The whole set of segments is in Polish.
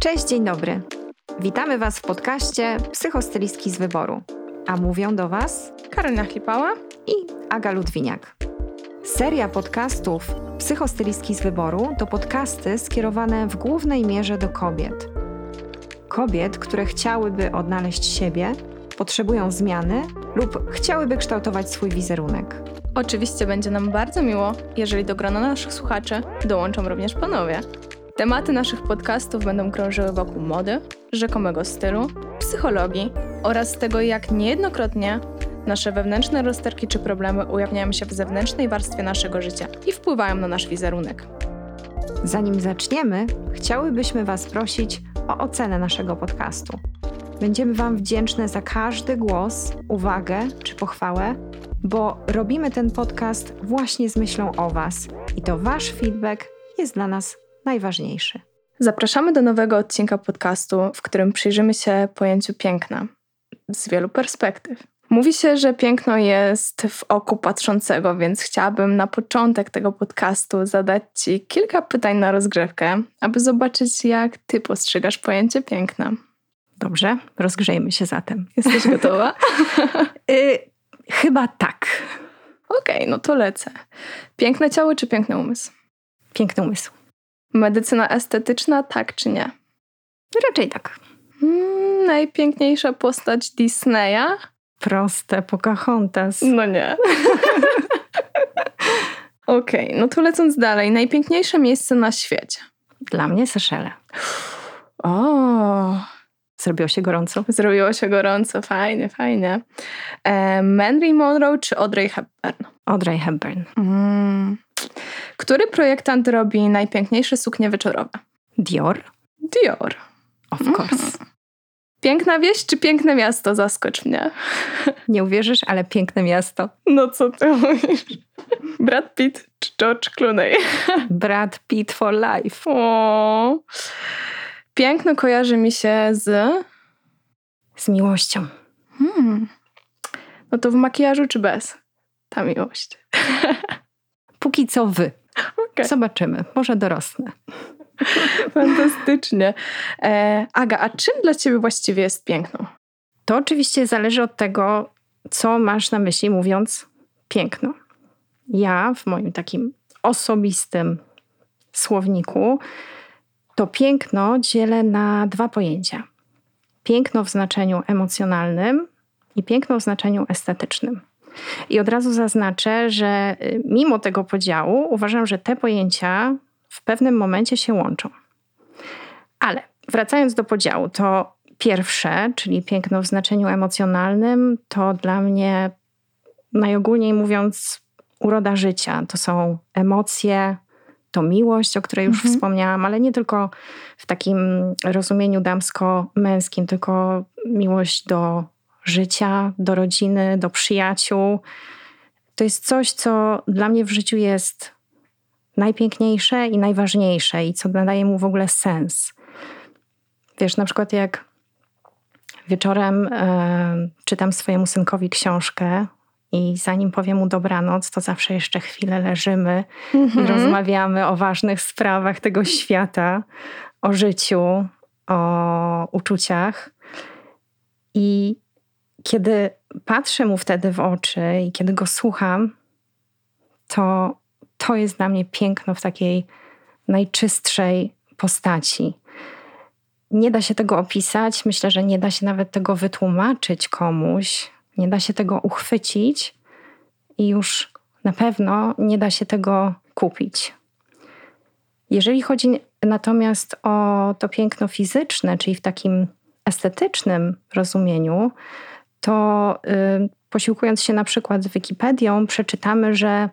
Cześć, dzień dobry. Witamy Was w podcaście Psychostylistki z wyboru. A mówią do Was Karolina Chlipała i Aga Ludwiniak. Seria podcastów Psychostylistki z wyboru to podcasty skierowane w głównej mierze do kobiet. Kobiet, które chciałyby odnaleźć siebie, potrzebują zmiany lub chciałyby kształtować swój wizerunek. Oczywiście będzie nam bardzo miło, jeżeli do grona naszych słuchaczy dołączą również panowie. Tematy naszych podcastów będą krążyły wokół mody, rzekomego stylu, psychologii oraz tego, jak niejednokrotnie nasze wewnętrzne rozterki czy problemy ujawniają się w zewnętrznej warstwie naszego życia i wpływają na nasz wizerunek. Zanim zaczniemy, chciałybyśmy Was prosić o ocenę naszego podcastu. Będziemy Wam wdzięczne za każdy głos, uwagę czy pochwałę, bo robimy ten podcast właśnie z myślą o Was i to Wasz feedback jest dla nas najważniejszy. Zapraszamy do nowego odcinka podcastu, w którym przyjrzymy się pojęciu piękna z wielu perspektyw. Mówi się, że piękno jest w oku patrzącego, więc chciałabym na początek tego podcastu zadać Ci kilka pytań na rozgrzewkę, aby zobaczyć, jak Ty postrzegasz pojęcie piękna. Dobrze, rozgrzejmy się zatem. Jesteś gotowa? y chyba tak. Okej, okay, no to lecę. Piękne ciało czy piękny umysł? Piękny umysł. Medycyna estetyczna, tak czy nie? Raczej tak. Hmm, najpiękniejsza postać Disneya? Proste, Pocahontas. No nie. Okej, okay, no to lecąc dalej. Najpiękniejsze miejsce na świecie? Dla mnie Seszele. O, Zrobiło się gorąco? Zrobiło się gorąco, fajnie, fajnie. E, Marilyn Monroe czy Audrey Hepburn? Audrey Hepburn. Mm. Który projektant robi najpiękniejsze suknie wieczorowe? Dior. Dior. Of course. Mm. Piękna wieś czy piękne miasto? Zaskocz mnie. Nie uwierzysz, ale piękne miasto. No co ty mówisz? Brad Pitt czy George Clooney? Brad Pitt for life. O. Piękno kojarzy mi się z... Z miłością. Hmm. No to w makijażu czy bez? Ta miłość. Póki co wy. Okay. Zobaczymy. Może dorosnę. Fantastycznie. E, Aga, a czym dla ciebie właściwie jest piękno? To oczywiście zależy od tego, co masz na myśli mówiąc piękno. Ja w moim takim osobistym słowniku to piękno dzielę na dwa pojęcia. Piękno w znaczeniu emocjonalnym i piękno w znaczeniu estetycznym. I od razu zaznaczę, że y, mimo tego podziału uważam, że te pojęcia w pewnym momencie się łączą. Ale wracając do podziału, to pierwsze, czyli piękno w znaczeniu emocjonalnym, to dla mnie najogólniej mówiąc uroda życia. To są emocje, to miłość, o której już mhm. wspomniałam, ale nie tylko w takim rozumieniu damsko-męskim, tylko miłość do życia, do rodziny, do przyjaciół. To jest coś, co dla mnie w życiu jest najpiękniejsze i najważniejsze i co nadaje mu w ogóle sens. Wiesz, na przykład jak wieczorem e, czytam swojemu synkowi książkę i zanim powiem mu dobranoc, to zawsze jeszcze chwilę leżymy mm-hmm. i mhm. rozmawiamy o ważnych sprawach tego świata, o życiu, o uczuciach. I kiedy patrzę mu wtedy w oczy i kiedy go słucham, to to jest dla mnie piękno w takiej najczystszej postaci. Nie da się tego opisać, myślę, że nie da się nawet tego wytłumaczyć komuś, nie da się tego uchwycić i już na pewno nie da się tego kupić. Jeżeli chodzi natomiast o to piękno fizyczne, czyli w takim estetycznym rozumieniu, to yy, posiłkując się na przykład Wikipedią, przeczytamy, że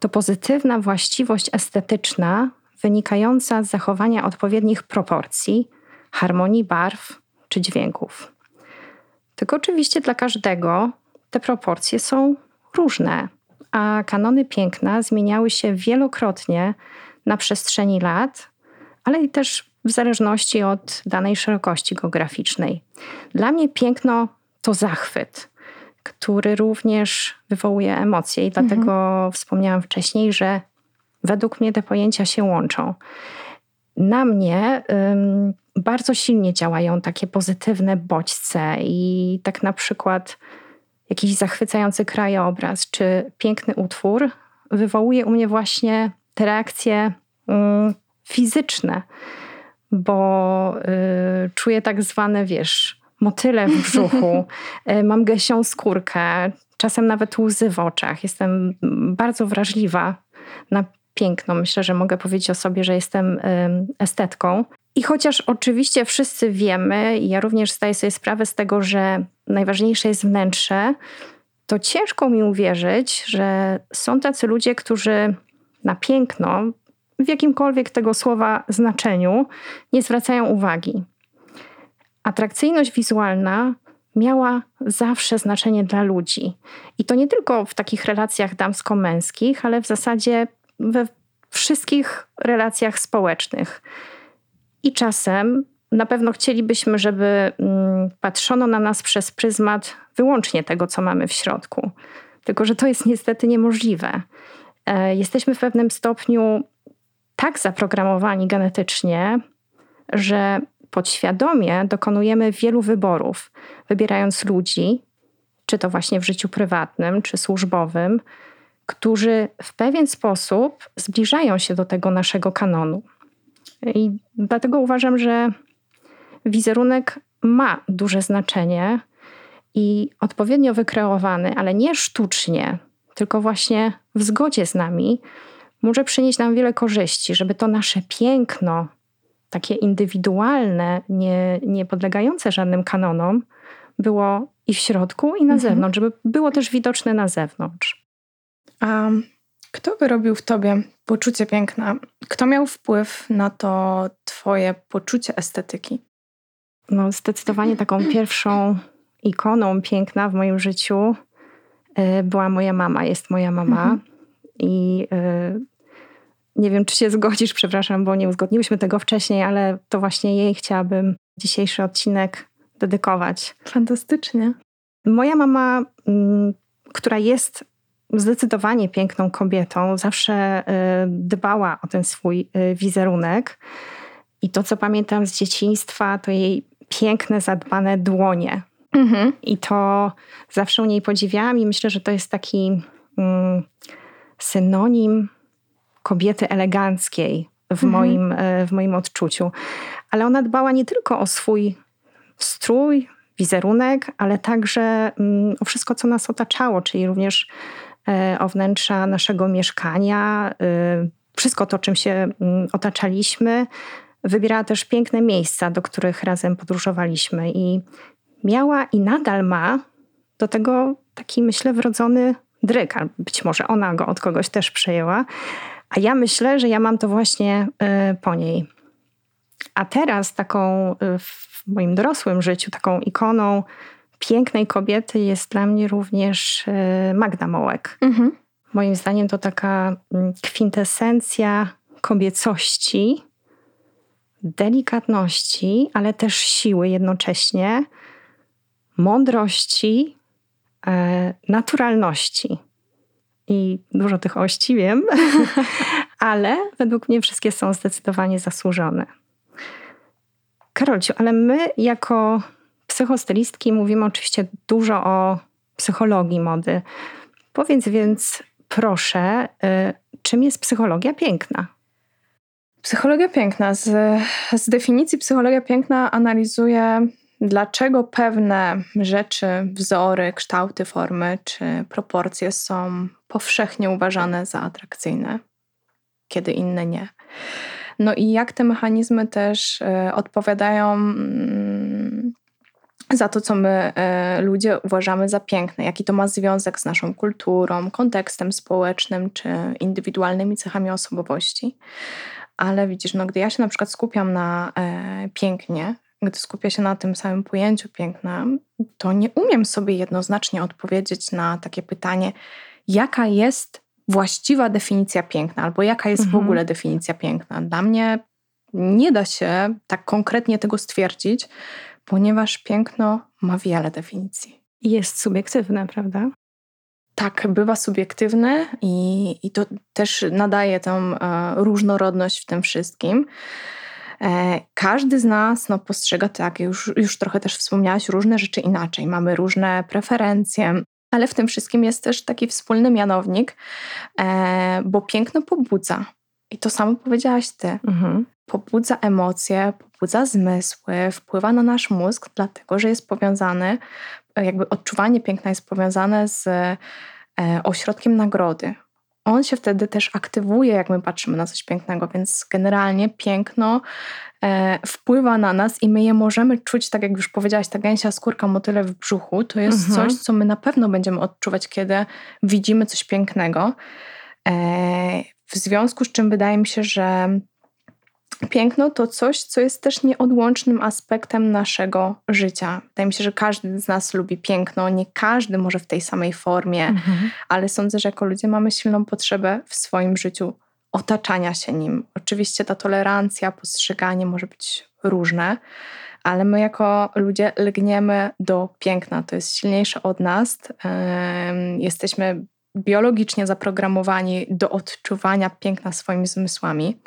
to pozytywna właściwość estetyczna wynikająca z zachowania odpowiednich proporcji, harmonii barw czy dźwięków. Tylko oczywiście dla każdego te proporcje są różne, a kanony piękna zmieniały się wielokrotnie na przestrzeni lat, ale i też w zależności od danej szerokości geograficznej. Dla mnie piękno to zachwyt, który również wywołuje emocje, i dlatego mhm. wspomniałam wcześniej, że według mnie te pojęcia się łączą. Na mnie bardzo silnie działają takie pozytywne bodźce i tak na przykład jakiś zachwycający krajobraz czy piękny utwór wywołuje u mnie właśnie te reakcje mm, fizyczne, bo y, czuję tak zwane, wiesz, motyle w brzuchu, y, mam gęsią skórkę, czasem nawet łzy w oczach. Jestem bardzo wrażliwa na piękno. Myślę, że mogę powiedzieć o sobie, że jestem estetką. I chociaż oczywiście wszyscy wiemy, i ja również zdaję sobie sprawę z tego, że najważniejsze jest wnętrze, to ciężko mi uwierzyć, że są tacy ludzie, którzy na piękno, w jakimkolwiek tego słowa znaczeniu, nie zwracają uwagi. Atrakcyjność wizualna miała zawsze znaczenie dla ludzi. I to nie tylko w takich relacjach damsko-męskich, ale w zasadzie we wszystkich relacjach społecznych. I czasem na pewno chcielibyśmy, żeby mm, patrzono na nas przez pryzmat wyłącznie tego, co mamy w środku. Tylko, że to jest niestety niemożliwe. E, jesteśmy w pewnym stopniu tak zaprogramowani genetycznie, że podświadomie dokonujemy wielu wyborów, wybierając ludzi, czy to właśnie w życiu prywatnym, czy służbowym, którzy w pewien sposób zbliżają się do tego naszego kanonu. I dlatego uważam, że wizerunek ma duże znaczenie i odpowiednio wykreowany, ale nie sztucznie, tylko właśnie w zgodzie z nami, może przynieść nam wiele korzyści, żeby to nasze piękno, takie indywidualne, nie, nie podlegające żadnym kanonom, było i w środku, i na mhm. zewnątrz, żeby było też widoczne na zewnątrz. A kto wyrobił w tobie poczucie piękna? Kto miał wpływ na to twoje poczucie estetyki? No, zdecydowanie taką pierwszą ikoną piękna w moim życiu y, była moja mama, jest moja mama. Mhm. I y, nie wiem, czy się zgodzisz, przepraszam, bo nie uzgodniłyśmy tego wcześniej, ale to właśnie jej chciałabym dzisiejszy odcinek dedykować. Fantastycznie. Moja mama, mm, która jest zdecydowanie piękną kobietą, zawsze y, dbała o ten swój wizerunek. I to, co pamiętam z dzieciństwa, to jej piękne, zadbane dłonie. Mhm. I to zawsze u niej podziwiałam i myślę, że to jest taki mm, synonim kobiety eleganckiej w, mhm. moim, e, w moim odczuciu. Ale ona dbała nie tylko o swój strój, wizerunek, ale także mm, o wszystko, co nas otaczało, czyli również e, o wnętrza naszego mieszkania, e, wszystko to, czym się mm, otaczaliśmy, Wybierała też piękne miejsca, do których razem podróżowaliśmy i miała i nadal ma do tego taki, myślę, wrodzony dryk, być może ona go od kogoś też przejęła, a ja myślę, że ja mam to właśnie y, po niej. A teraz taką y, w moim dorosłym życiu, taką ikoną pięknej kobiety jest dla mnie również y, Magda Mołek. Mhm. Moim zdaniem to taka mm, kwintesencja kobiecości, delikatności, ale też siły jednocześnie, mądrości, naturalności. I dużo tych ości wiem, ale według mnie wszystkie są zdecydowanie zasłużone. Karolciu, ale my jako psychostylistki mówimy oczywiście dużo o psychologii mody. Powiedz więc proszę, y, czym jest psychologia piękna? Psychologia piękna. Z, z definicji psychologia piękna analizuje, dlaczego pewne rzeczy, wzory, kształty, formy czy proporcje są powszechnie uważane za atrakcyjne, kiedy inne nie. No i jak te mechanizmy też y, odpowiadają y, za to, co my y, ludzie uważamy za piękne, jaki to ma związek z naszą kulturą, kontekstem społecznym czy indywidualnymi cechami osobowości ale widzisz, no gdy ja się na przykład skupiam na e, pięknie, gdy skupię się na tym samym pojęciu piękna, to nie umiem sobie jednoznacznie odpowiedzieć na takie pytanie, jaka jest właściwa definicja piękna, albo jaka jest mhm. w ogóle definicja piękna. Dla mnie nie da się tak konkretnie tego stwierdzić, ponieważ piękno ma wiele definicji. Jest subiektywne, prawda? tak, bywa subiektywne i, i to też nadaje tą e, różnorodność w tym wszystkim. E, każdy z nas no, postrzega, tak, już, już trochę też wspomniałaś, różne rzeczy inaczej. Mamy różne preferencje, ale w tym wszystkim jest też taki wspólny mianownik, e, bo piękno pobudza. I to samo powiedziałaś ty. Mhm. Pobudza emocje, pobudza zmysły, wpływa na nasz mózg, dlatego że jest powiązany, jakby odczuwanie piękna jest powiązane z e, ośrodkiem nagrody. On się wtedy też aktywuje, jak my patrzymy na coś pięknego, więc generalnie piękno e, wpływa na nas i my je możemy czuć, tak jak już powiedziałaś, ta gęsia skórka, motyle w brzuchu, to jest mhm. coś, co my na pewno będziemy odczuwać, kiedy widzimy coś pięknego. E, w związku z czym wydaje mi się, że piękno to coś, co jest też nieodłącznym aspektem naszego życia. Wydaje mi się, że każdy z nas lubi piękno, nie każdy może w tej samej formie, mhm. ale sądzę, że jako ludzie mamy silną potrzebę w swoim życiu otaczania się nim. Oczywiście ta tolerancja, postrzeganie może być różne, ale my jako ludzie lgniemy do piękna. To jest silniejsze od nas. Jesteśmy biologicznie zaprogramowani do odczuwania piękna swoimi zmysłami.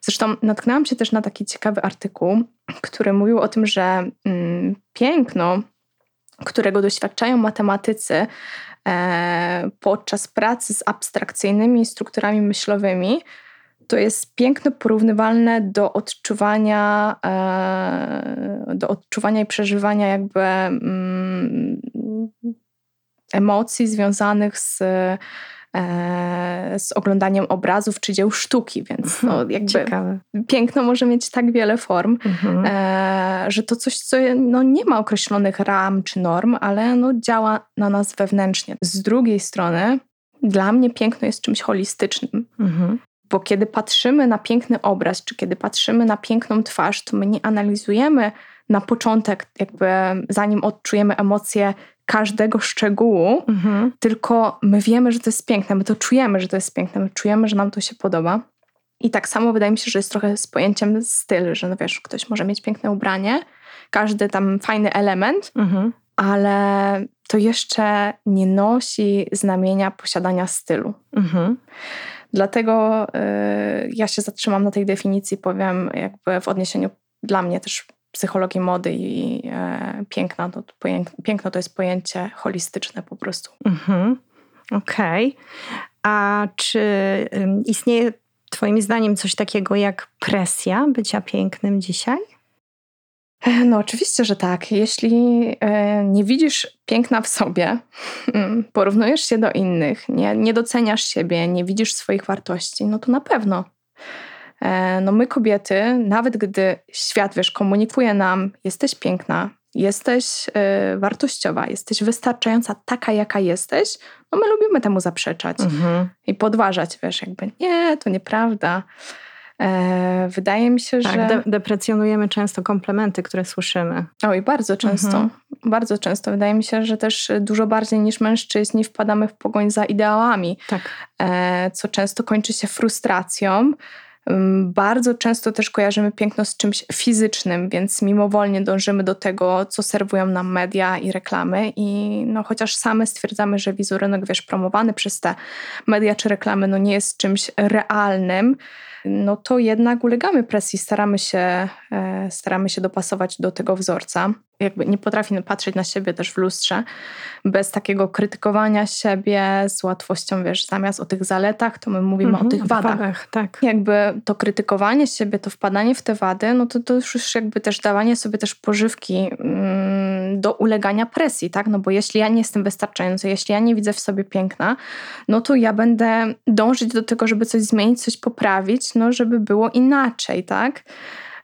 Zresztą natknęłam się też na taki ciekawy artykuł, który mówił o tym, że mm, piękno, którego doświadczają matematycy e, podczas pracy z abstrakcyjnymi strukturami myślowymi, to jest piękno porównywalne do odczuwania, e, do odczuwania i przeżywania jakby mm, emocji związanych z, e, z oglądaniem obrazów czy dzieł sztuki, więc no, mhm, jakby Ciekawe. piękno może mieć tak wiele form, mhm. e, że to coś, co no, nie ma określonych ram czy norm, ale no, działa na nas wewnętrznie. Z drugiej strony, dla mnie piękno jest czymś holistycznym. Mhm. Bo kiedy patrzymy na piękny obraz, czy kiedy patrzymy na piękną twarz, to my nie analizujemy na początek, jakby zanim odczujemy emocje każdego szczegółu, mhm. tylko my wiemy, że to jest piękne, my to czujemy, że to jest piękne, my czujemy, że nam to się podoba. I tak samo wydaje mi się, że jest trochę z pojęciem styl, że no wiesz, ktoś może mieć piękne ubranie, każdy tam fajny element, mhm. ale to jeszcze nie nosi znamienia posiadania stylu. Mhm. Dlatego y, ja się zatrzymam na tej definicji, powiem jakby w odniesieniu dla mnie też psychologii mody i e, piękna, to, piękno to jest pojęcie holistyczne po prostu. Mhm. Okej. Okay. A czy istnieje Twoim zdaniem coś takiego jak presja bycia pięknym dzisiaj? E, no, oczywiście, że tak. Jeśli e, nie widzisz piękna w sobie, mm, porównujesz się do innych, nie, nie doceniasz siebie, nie widzisz swoich wartości, no to na pewno no my kobiety, nawet gdy świat, wiesz, komunikuje nam, jesteś piękna, jesteś y, wartościowa, jesteś wystarczająca taka, jaka jesteś, no my lubimy temu zaprzeczać mhm. i podważać, wiesz, jakby nie, to nieprawda. E, wydaje mi się, tak, że. De deprecjonujemy często komplementy, które słyszymy. Oj, bardzo często. Mhm. Bardzo często. Wydaje mi się, że też dużo bardziej niż mężczyźni wpadamy w pogoń za ideałami, tak. e, co często kończy się frustracją. Bardzo często też kojarzymy piękno z czymś fizycznym, więc mimowolnie dążymy do tego, co serwują nam media i reklamy. I no, chociaż same stwierdzamy, że wizerunek, wiesz, promowany przez te media czy reklamy, no nie jest czymś realnym, no to jednak ulegamy presji, staramy się, e, staramy się dopasować do tego wzorca. Jakby nie potrafimy patrzeć na siebie też w lustrze bez takiego krytykowania siebie z łatwością, wiesz, zamiast o tych zaletach, to my mówimy mhm, o tych wadach. wadach. tak. Jakby to krytykowanie siebie, to wpadanie w te wady, no to, to już jakby też dawanie sobie też pożywki mm, do ulegania presji, tak? No bo jeśli ja nie jestem wystarczająca, jeśli ja nie widzę w sobie piękna, no to ja będę dążyć do tego, żeby coś zmienić, coś poprawić, no żeby było inaczej, tak?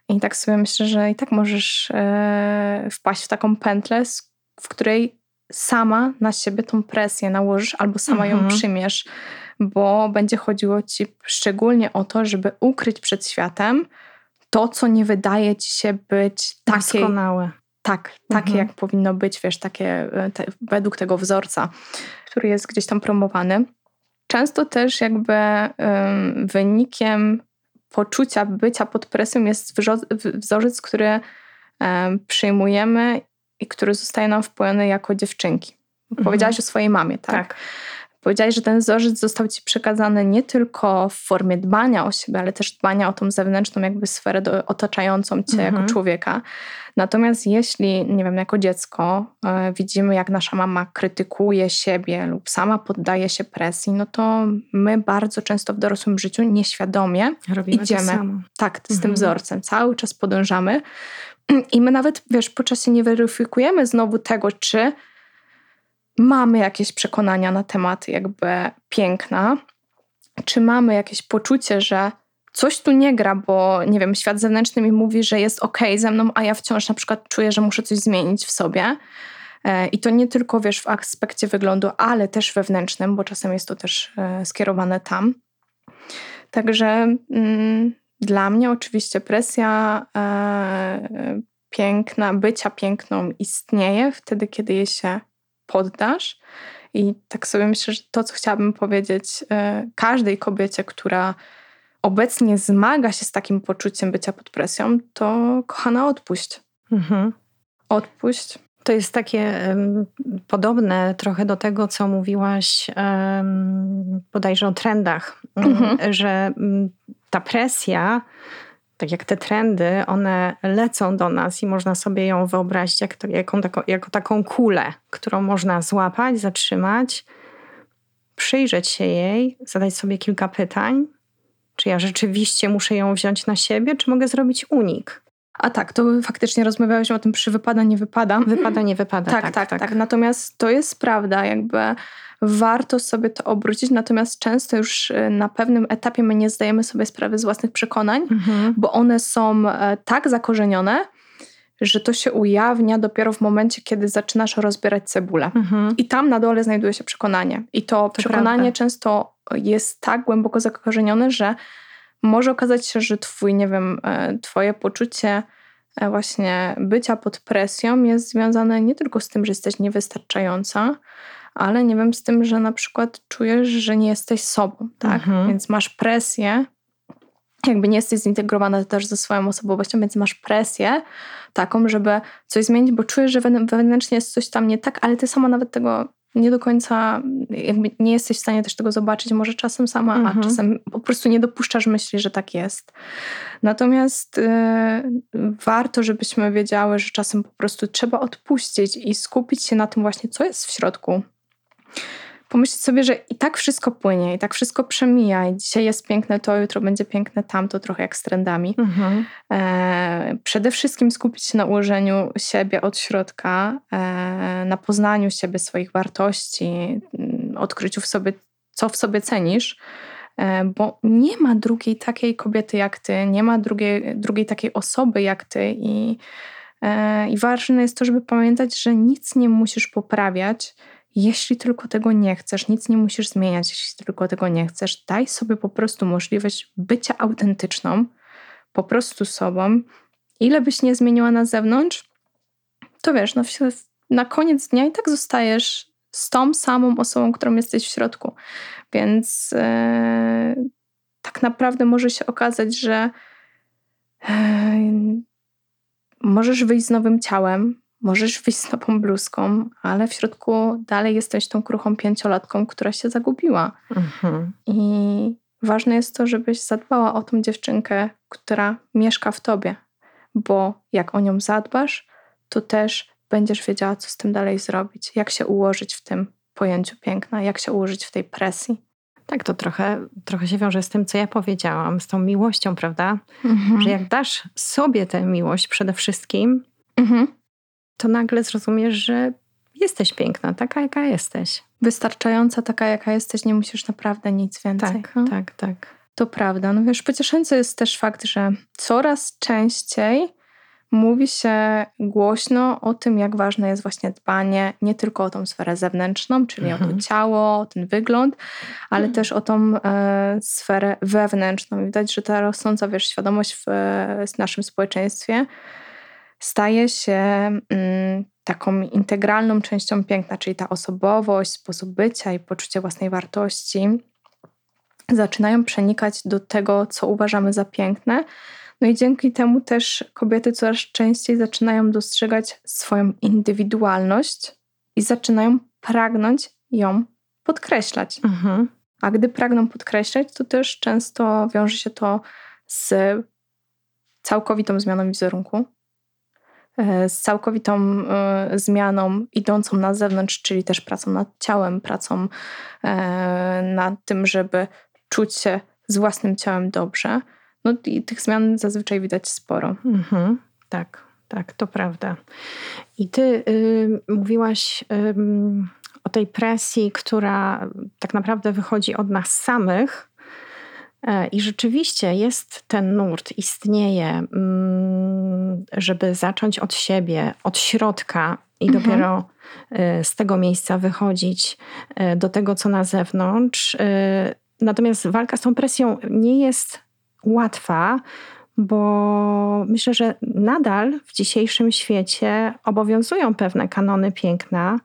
I tak sobie myślę, że i tak możesz e, wpaść w taką pętlę, w której sama na siebie tą presję nałożysz albo sama mhm. ją przymiesz, bo będzie chodziło ci szczególnie o to, żeby ukryć przed światem to, co nie wydaje ci się być takie. Doskonałe. Tak, takie mhm. jak powinno być, wiesz, takie e, te, według tego wzorca, który jest gdzieś tam promowany. Często też jakby um, wynikiem poczucia bycia pod presją jest wzorzec, który przyjmujemy i który zostaje nam wpojony jako dziewczynki. Mhm. Powiedziałaś o swojej mamie, tak? tak. Powiedziałaś, że ten wzorzec został ci przekazany nie tylko w formie dbania o siebie, ale też dbania o tą zewnętrzną jakby sferę do, otaczającą cię mhm. jako człowieka. Natomiast jeśli, nie wiem, jako dziecko e, widzimy, jak nasza mama krytykuje siebie lub sama poddaje się presji, no to my bardzo często w dorosłym życiu nieświadomie Robimy idziemy tak, z mhm. tym wzorcem. Cały czas podążamy i my nawet, wiesz, po czasie nie weryfikujemy znowu tego, czy mamy jakieś przekonania na temat jakby piękna, czy mamy jakieś poczucie, że coś tu nie gra, bo nie wiem, świat zewnętrzny mi mówi, że jest ok ze mną, a ja wciąż na przykład czuję, że muszę coś zmienić w sobie. E, I to nie tylko wiesz w aspekcie wyglądu, ale też wewnętrznym, bo czasem jest to też e, skierowane tam. Także mm, dla mnie oczywiście presja e, piękna, bycia piękną istnieje wtedy, kiedy jej się poddasz. I tak sobie myślę, że to, co chciałabym powiedzieć e, każdej kobiecie, która obecnie zmaga się z takim poczuciem bycia pod presją, to kochana, odpuść. Mhm. Odpuść. To jest takie um, podobne trochę do tego, co mówiłaś um, bodajże o trendach, mhm. że um, ta presja tak jak te trendy, one lecą do nas i można sobie ją wyobrazić jak jako taką kulę, którą można złapać, zatrzymać, przyjrzeć się jej, zadać sobie kilka pytań. Czy ja rzeczywiście muszę ją wziąć na siebie, czy mogę zrobić unik? A tak, to faktycznie rozmawiałyśmy o tym, czy wypada, nie wypada. Wypada, nie wypada. tak, tak, tak, tak. tak. Natomiast to jest prawda, jakby warto sobie to obrócić, natomiast często już y, na pewnym etapie my nie zdajemy sobie sprawy z własnych przekonań, mhm. bo one są e, tak zakorzenione, że to się ujawnia dopiero w momencie, kiedy zaczynasz rozbierać cebulę. Mhm. I tam na dole znajduje się przekonanie. I to, to przekonanie prawda. często jest tak głęboko zakorzenione, że może okazać się, że twój, nie wiem, e, twoje poczucie e, właśnie bycia pod presją jest związane nie tylko z tym, że jesteś niewystarczająca, ale nie wiem, z tym, że na przykład czujesz, że nie jesteś sobą, tak? Mhm. Więc masz presję, jakby nie jesteś zintegrowana też ze swoją osobowością, więc masz presję taką, żeby coś zmienić, bo czujesz, że wewnętrznie jest coś tam nie tak, ale ty sama nawet tego nie do końca, jakby nie jesteś w stanie też tego zobaczyć, może czasem sama, mhm. a czasem po prostu nie dopuszczasz myśli, że tak jest. Natomiast y, warto, żebyśmy wiedziały, że czasem po prostu trzeba odpuścić i skupić się na tym właśnie, co jest w środku pomyśleć sobie, że i tak wszystko płynie, i tak wszystko przemija. I dzisiaj jest piękne to, jutro będzie piękne tamto, trochę jak z trendami. Mhm. E, przede wszystkim skupić się na ułożeniu siebie od środka, e, na poznaniu siebie, swoich wartości, mm, odkryciu w sobie, co w sobie cenisz. E, bo nie ma drugiej takiej kobiety jak ty, nie ma drugiej, drugiej takiej osoby jak ty, i, e, i ważne jest to, żeby pamiętać, że nic nie musisz poprawiać, jeśli tylko tego nie chcesz, nic nie musisz zmieniać, jeśli tylko tego nie chcesz, daj sobie po prostu możliwość bycia autentyczną, po prostu sobą. Ile byś nie zmieniła na zewnątrz, to wiesz, no, na koniec dnia i tak zostajesz z tą samą osobą, którą jesteś w środku. Więc yy, tak naprawdę może się okazać, że yy, możesz wyjść z nowym ciałem, Możesz wyjść z nową bluzką, ale w środku dalej jesteś tą kruchą pięciolatką, która się zagubiła. Mhm. I ważne jest to, żebyś zadbała o tą dziewczynkę, która mieszka w tobie, bo jak o nią zadbasz, to też będziesz wiedziała, co z tym dalej zrobić, jak się ułożyć w tym pojęciu piękna, jak się ułożyć w tej presji. Tak, to trochę, trochę się wiąże z tym, co ja powiedziałam, z tą miłością, prawda? Mhm. Że jak dasz sobie tę miłość przede wszystkim, mhm to nagle zrozumiesz, że jesteś piękna, taka jaka jesteś. Wystarczająca, taka jaka jesteś, nie musisz naprawdę nic więcej. Tak, no? tak, tak. To prawda. No wiesz, pocieszający jest też fakt, że coraz częściej mówi się głośno o tym, jak ważne jest właśnie dbanie nie tylko o tą sferę zewnętrzną, czyli mhm. o to mhm. ciało, o ten wygląd, ale mhm. też o tą e, sferę wewnętrzną. I widać, że ta rosnąca wiesz, świadomość w, w naszym społeczeństwie staje się mm, taką integralną częścią piękna, czyli ta osobowość, sposób bycia i poczucie własnej wartości zaczynają przenikać do tego, co uważamy za piękne. No i dzięki temu też kobiety coraz częściej zaczynają dostrzegać swoją indywidualność i zaczynają pragnąć ją podkreślać. Mhm. A gdy pragną podkreślać, to też często wiąże się to z całkowitą zmianą wizerunku, e, z całkowitą e, zmianą idącą na zewnątrz, czyli też pracą nad ciałem, pracą e, nad tym, żeby czuć się z własnym ciałem dobrze. No i tych zmian zazwyczaj widać sporo. Mhm. Tak, tak, to prawda. I ty y, mówiłaś y, o tej presji, która tak naprawdę wychodzi od nas samych. E, I rzeczywiście jest ten nurt, istnieje, żeby zacząć od siebie, od środka i mhm. dopiero y, z tego miejsca wychodzić y, do tego, co na zewnątrz. Natomiast walka z tą presją nie jest łatwa, bo myślę, że nadal w dzisiejszym świecie obowiązują pewne kanony piękna,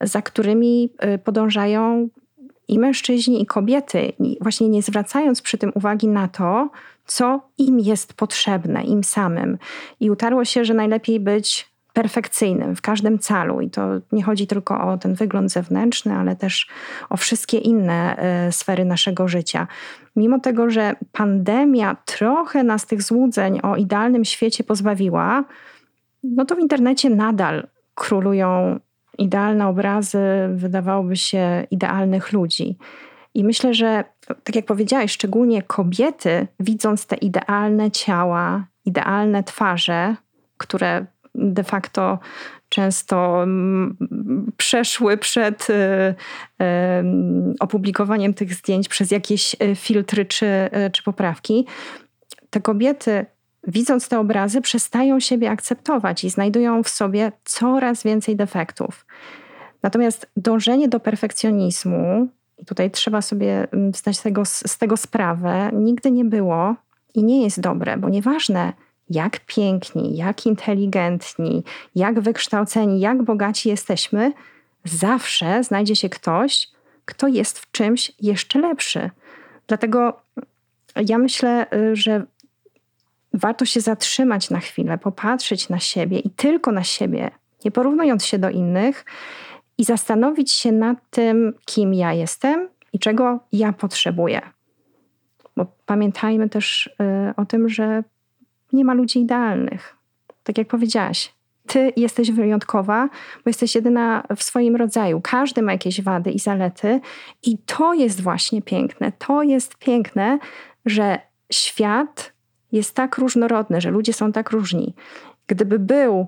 za którymi y, podążają i mężczyźni, i kobiety, właśnie nie zwracając przy tym uwagi na to, co im jest potrzebne, im samym. I utarło się, że najlepiej być perfekcyjnym w każdym calu. I to nie chodzi tylko o ten wygląd zewnętrzny, ale też o wszystkie inne y, sfery naszego życia. Mimo tego, że pandemia trochę nas tych złudzeń o idealnym świecie pozbawiła, no to w internecie nadal królują idealne obrazy, wydawałoby się, idealnych ludzi. I myślę, że, tak jak powiedziałaś, szczególnie kobiety, widząc te idealne ciała, idealne twarze, które de facto często mm, przeszły przed y, opublikowaniem tych zdjęć przez jakieś y, filtry czy, y, czy poprawki, te kobiety widząc te obrazy, przestają siebie akceptować i znajdują w sobie coraz więcej defektów. Natomiast dążenie do perfekcjonizmu, tutaj trzeba sobie mm, zdać tego, z tego sprawę, nigdy nie było i nie jest dobre, bo nieważne, jak piękni, jak inteligentni, jak wykształceni, jak bogaci jesteśmy, zawsze znajdzie się ktoś, kto jest w czymś jeszcze lepszy. Dlatego ja myślę, y, że warto się zatrzymać na chwilę, popatrzeć na siebie i tylko na siebie, nie porównując się do innych i zastanowić się nad tym, kim ja jestem i czego ja potrzebuję. Bo pamiętajmy też y, o tym, że nie ma ludzi idealnych. Tak jak powiedziałaś, ty jesteś wyjątkowa, bo jesteś jedyna w swoim rodzaju. Każdy ma jakieś wady i zalety, i to jest właśnie piękne. To jest piękne, że świat jest tak różnorodny, że ludzie są tak różni. Gdyby był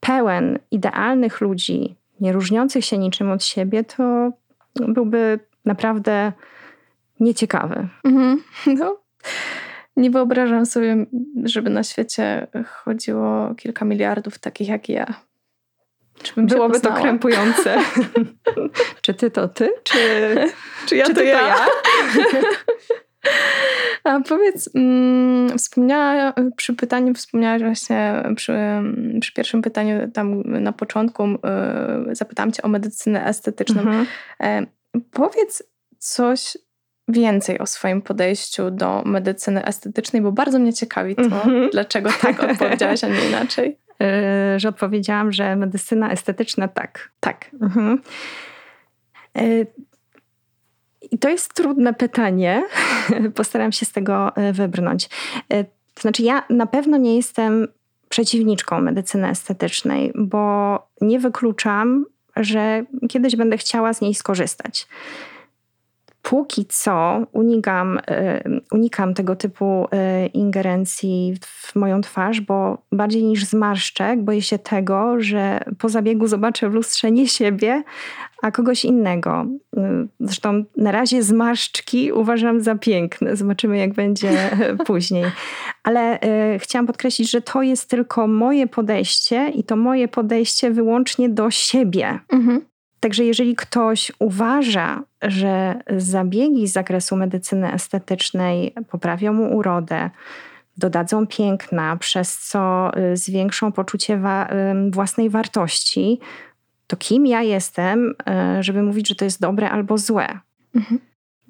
pełen idealnych ludzi, nie różniących się niczym od siebie, to byłby naprawdę nieciekawy. Mhm. No. Nie wyobrażam sobie, żeby na świecie chodziło kilka miliardów takich jak ja. Byłoby to krępujące. czy ty to ty? Czy, czy ja czy to, ja? to ja? A powiedz, mm, wspomniała, przy pytaniu wspomniałaś właśnie, przy, przy, pierwszym pytaniu tam na początku y, zapytałam cię o medycynę estetyczną. Mhm. E, powiedz coś więcej o swoim podejściu do medycyny estetycznej, bo bardzo mnie ciekawi to, mhm. dlaczego tak odpowiedziałaś, a nie inaczej. Yy, że odpowiedziałam, że medycyna estetyczna tak. Tak. Mhm. Yy, I to jest trudne pytanie. Postaram się z tego e, wybrnąć. To znaczy, ja na pewno nie jestem przeciwniczką medycyny estetycznej, bo nie wykluczam, że kiedyś będę chciała z niej skorzystać póki co unikam, y, unikam tego typu y, ingerencji w moją twarz, bo bardziej niż zmarszczek boję się tego, że po zabiegu zobaczę w lustrze nie siebie, a kogoś innego. Y, zresztą na razie zmarszczki uważam za piękne. Zobaczymy, jak będzie później. Ale chciałam podkreślić, że to jest tylko moje podejście i to moje podejście wyłącznie do siebie. Mhm. Także jeżeli ktoś uważa, że zabiegi z zakresu medycyny estetycznej poprawią mu urodę, dodadzą piękna, przez co y, zwiększą poczucie wa własnej wartości, to kim ja jestem, y, żeby mówić, że to jest dobre albo złe? Mhm.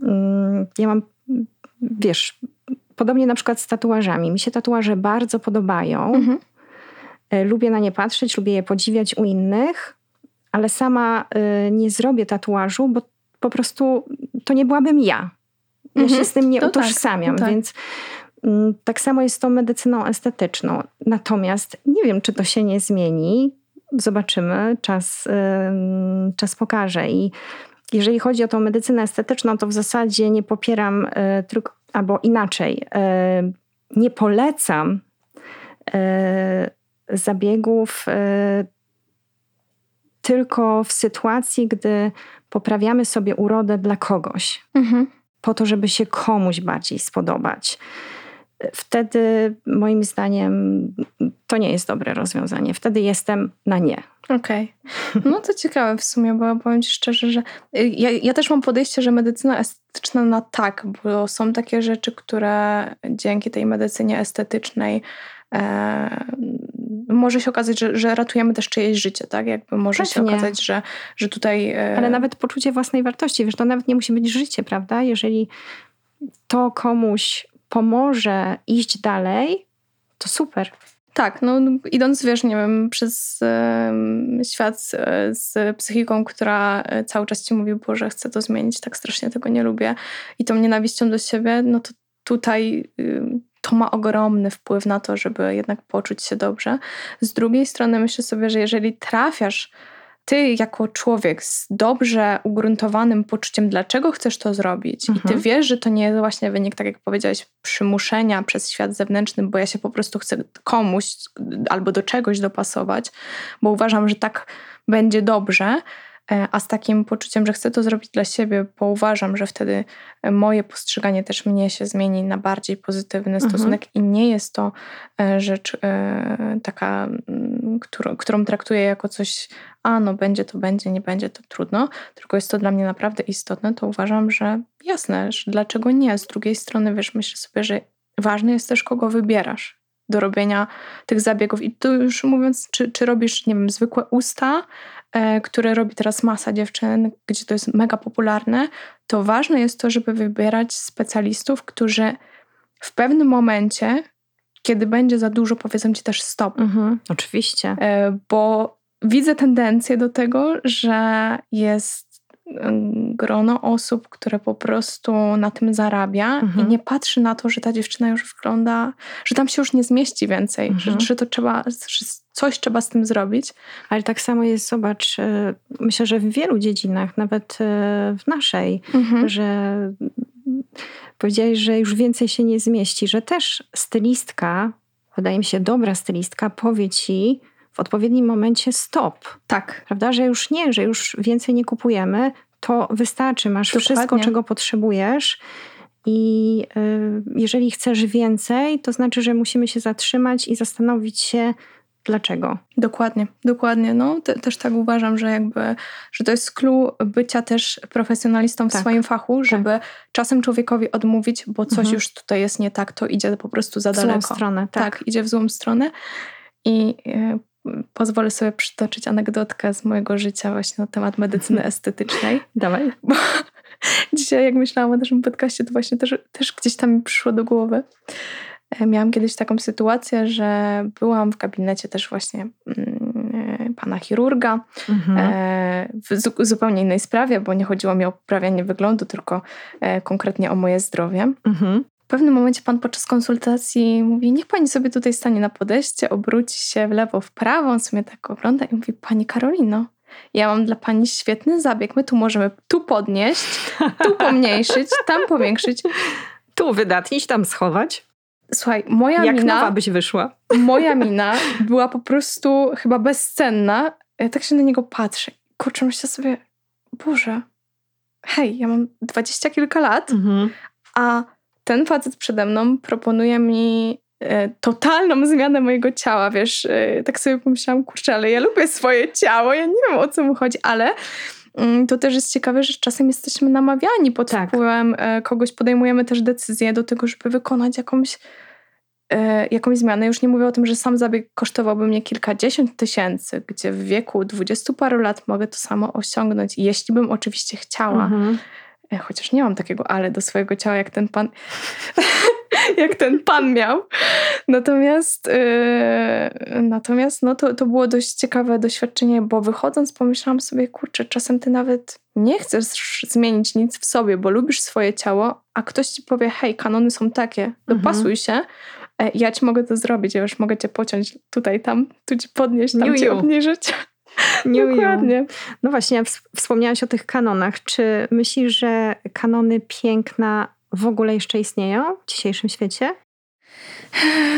Mm, ja mam, wiesz, podobnie na przykład z tatuażami. Mi się tatuaże bardzo podobają. Mhm. Y, lubię na nie patrzeć, lubię je podziwiać u innych, ale sama y, nie zrobię tatuażu, bo po prostu to nie byłabym ja. Ja Mhm. się z tym nie No tak, utożsamiam, tak. więc mm, tak samo jest z tą medycyną estetyczną. Natomiast nie wiem, czy to się nie zmieni. Zobaczymy, czas, ym, czas pokaże. I jeżeli chodzi o tą medycynę estetyczną, to w zasadzie nie popieram y, tylko, albo inaczej, y, nie polecam y, zabiegów y, tylko w sytuacji, gdy poprawiamy sobie urodę dla kogoś, Mhm. po to, żeby się komuś bardziej spodobać. Wtedy, moim zdaniem, to nie jest dobre rozwiązanie. Wtedy jestem na nie. Okej. No to ciekawe w sumie, bo powiem ci szczerze, że y, ja, ja też mam podejście, że medycyna estetyczna na tak, bo są takie rzeczy, które dzięki tej medycynie estetycznej e, może się okazać, że, że ratujemy też czyjeś życie, tak? Jakby może się Pewnie. okazać, że, że tutaj... E, Ale nawet poczucie własnej wartości, wiesz, to nawet nie musi być życie, prawda? Jeżeli to komuś pomoże iść dalej, to super. Tak, no idąc, wiesz, nie wiem, przez świat z, z psychiką, która e, cały czas ci mówi, Boże, chcę to zmienić, tak strasznie tego nie lubię i tą nienawiścią do siebie, no to tutaj to ma ogromny wpływ na to, żeby jednak poczuć się dobrze. Z drugiej strony myślę sobie, że jeżeli trafiasz ty jako człowiek z dobrze ugruntowanym poczuciem, dlaczego chcesz to zrobić, i ty Mhm. wiesz, że to nie jest właśnie wynik, tak jak powiedziałeś, przymuszenia przez świat zewnętrzny, bo ja się po prostu chcę komuś albo do czegoś dopasować, bo uważam, że tak będzie dobrze, a z takim poczuciem, że chcę to zrobić dla siebie, bo uważam, że wtedy moje postrzeganie też mnie się zmieni na bardziej pozytywny Mhm. stosunek i nie jest to e, rzecz e, taka, którą, którą traktuję jako coś, a no będzie to będzie, nie będzie to trudno, tylko jest to dla mnie naprawdę istotne, to uważam, że jasne, że dlaczego nie. Z drugiej strony, wiesz, myślę sobie, że ważne jest też, kogo wybierasz do robienia tych zabiegów. I tu już mówiąc, czy, czy robisz, nie wiem, zwykłe usta, e, które robi teraz masa dziewczyn, gdzie to jest mega popularne, to ważne jest to, żeby wybierać specjalistów, którzy w pewnym momencie, kiedy będzie za dużo, powiedzą ci też stop. Mhm, oczywiście. E, Bo widzę tendencję do tego, że jest grono osób, które po prostu na tym zarabia Mhm. i nie patrzy na to, że ta dziewczyna już wygląda, że tam się już nie zmieści więcej, Mhm. że, że to trzeba, że coś trzeba z tym zrobić. Ale tak samo jest, zobacz, e, myślę, że w wielu dziedzinach, nawet e, w naszej, że powiedziałeś, że już więcej się nie zmieści, że też stylistka, wydaje mi się, dobra stylistka powie ci w odpowiednim momencie stop, Tak. prawda? Że już nie, że już więcej nie kupujemy, to wystarczy, masz Dokładnie. wszystko, czego potrzebujesz. I y, jeżeli chcesz więcej, to znaczy, że musimy się zatrzymać i zastanowić się, dlaczego. Dokładnie, dokładnie. No, te, też tak uważam, że jakby, że to jest clue bycia też profesjonalistą w Tak. swoim fachu, żeby czasem człowiekowi odmówić, bo coś Mhm. już tutaj jest nie tak, to idzie po prostu za W złą daleko. stronę, tak. tak. idzie w złą stronę. I e, pozwolę sobie przytoczyć anegdotkę z mojego życia właśnie na temat medycyny estetycznej. Dawaj. Bo dzisiaj jak myślałam o naszym podcaście, to właśnie też, też gdzieś tam mi przyszło do głowy. E, Miałam kiedyś taką sytuację, że byłam w gabinecie też właśnie mm, e, pana chirurga Mhm. e, w zu- zupełnie innej sprawie, bo nie chodziło mi o poprawianie wyglądu, tylko konkretnie o moje zdrowie. Mhm. W pewnym momencie pan podczas konsultacji mówi, niech pani sobie tutaj stanie na podejście, obróci się w lewo, w prawo, on sobie tak ogląda i mówi, pani Karolino, ja mam dla pani świetny zabieg, my tu możemy tu podnieść, tu pomniejszyć, tam powiększyć. Tu wydatnić, tam schować. Słuchaj, moja Jak mina, nowa byś wyszła. moja mina była po prostu chyba bezcenna. Ja tak się na niego patrzę. Kurczę, myślę sobie, Boże, hej, ja mam dwadzieścia kilka lat, Mhm. a ten facet przede mną proponuje mi e, totalną zmianę mojego ciała, wiesz, e, tak sobie pomyślałam, kurczę, ale ja lubię swoje ciało, ja nie wiem o co mu chodzi, ale mm, to też jest ciekawe, że czasem jesteśmy namawiani pod Tak. wpływem e, kogoś, podejmujemy też decyzję do tego, żeby wykonać jakąś jakąś zmianę. Już nie mówię o tym, że sam zabieg kosztowałby mnie kilkadziesiąt tysięcy, gdzie w wieku dwudziestu paru lat mogę to samo osiągnąć, jeśli bym oczywiście chciała. Mhm. E, Chociaż nie mam takiego ale do swojego ciała jak ten pan. jak ten pan miał. Natomiast, yy, natomiast no to, to było dość ciekawe doświadczenie, bo wychodząc pomyślałam sobie, kurczę, czasem ty nawet nie chcesz zmienić nic w sobie, bo lubisz swoje ciało, a ktoś ci powie, hej, kanony są takie, dopasuj mhm. się, e, ja ci mogę to zrobić, ja już mogę cię pociąć tutaj, tam, tu ci podnieść, tam cię obniżyć. Nie Dokładnie. No właśnie, wspomniałaś o tych kanonach. Czy myślisz, że kanony piękna w ogóle jeszcze istnieją w dzisiejszym świecie?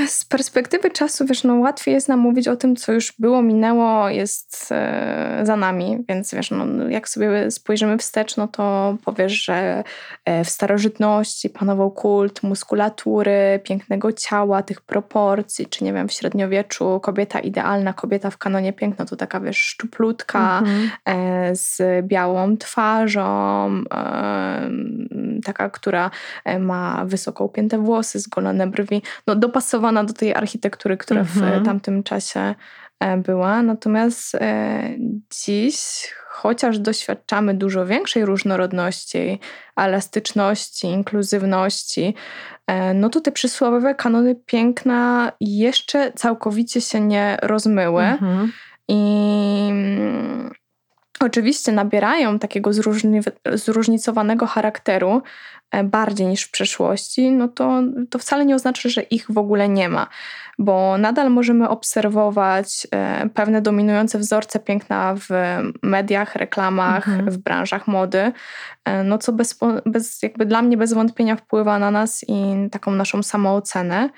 Z perspektywy czasu, wiesz, no łatwiej jest nam mówić o tym, co już było, minęło, jest e, za nami, więc wiesz, no, jak sobie spojrzymy wstecz, no to powiesz, że e, w starożytności panował kult muskulatury, pięknego ciała, tych proporcji, czy nie wiem, w średniowieczu kobieta idealna, kobieta w kanonie piękna, to taka, wiesz, szczuplutka, mhm. e, z białą twarzą, e, taka, która e, ma wysoko upięte włosy, zgolone brwi, no dopasowana do tej architektury, która w mhm. tamtym czasie e, była. Natomiast e, dziś, chociaż doświadczamy dużo większej różnorodności, elastyczności, inkluzywności, no to te przysłowiowe kanony piękna jeszcze całkowicie się nie rozmyły. Mhm. I oczywiście nabierają takiego zróżni zróżnicowanego charakteru e, bardziej niż w przeszłości, no to, to wcale nie oznacza, że ich w ogóle nie ma, bo nadal możemy obserwować e, pewne dominujące wzorce piękna w mediach, reklamach, mhm. w branżach mody, e, no co bez, bez, jakby dla mnie bez wątpienia wpływa na nas i taką naszą samoocenę.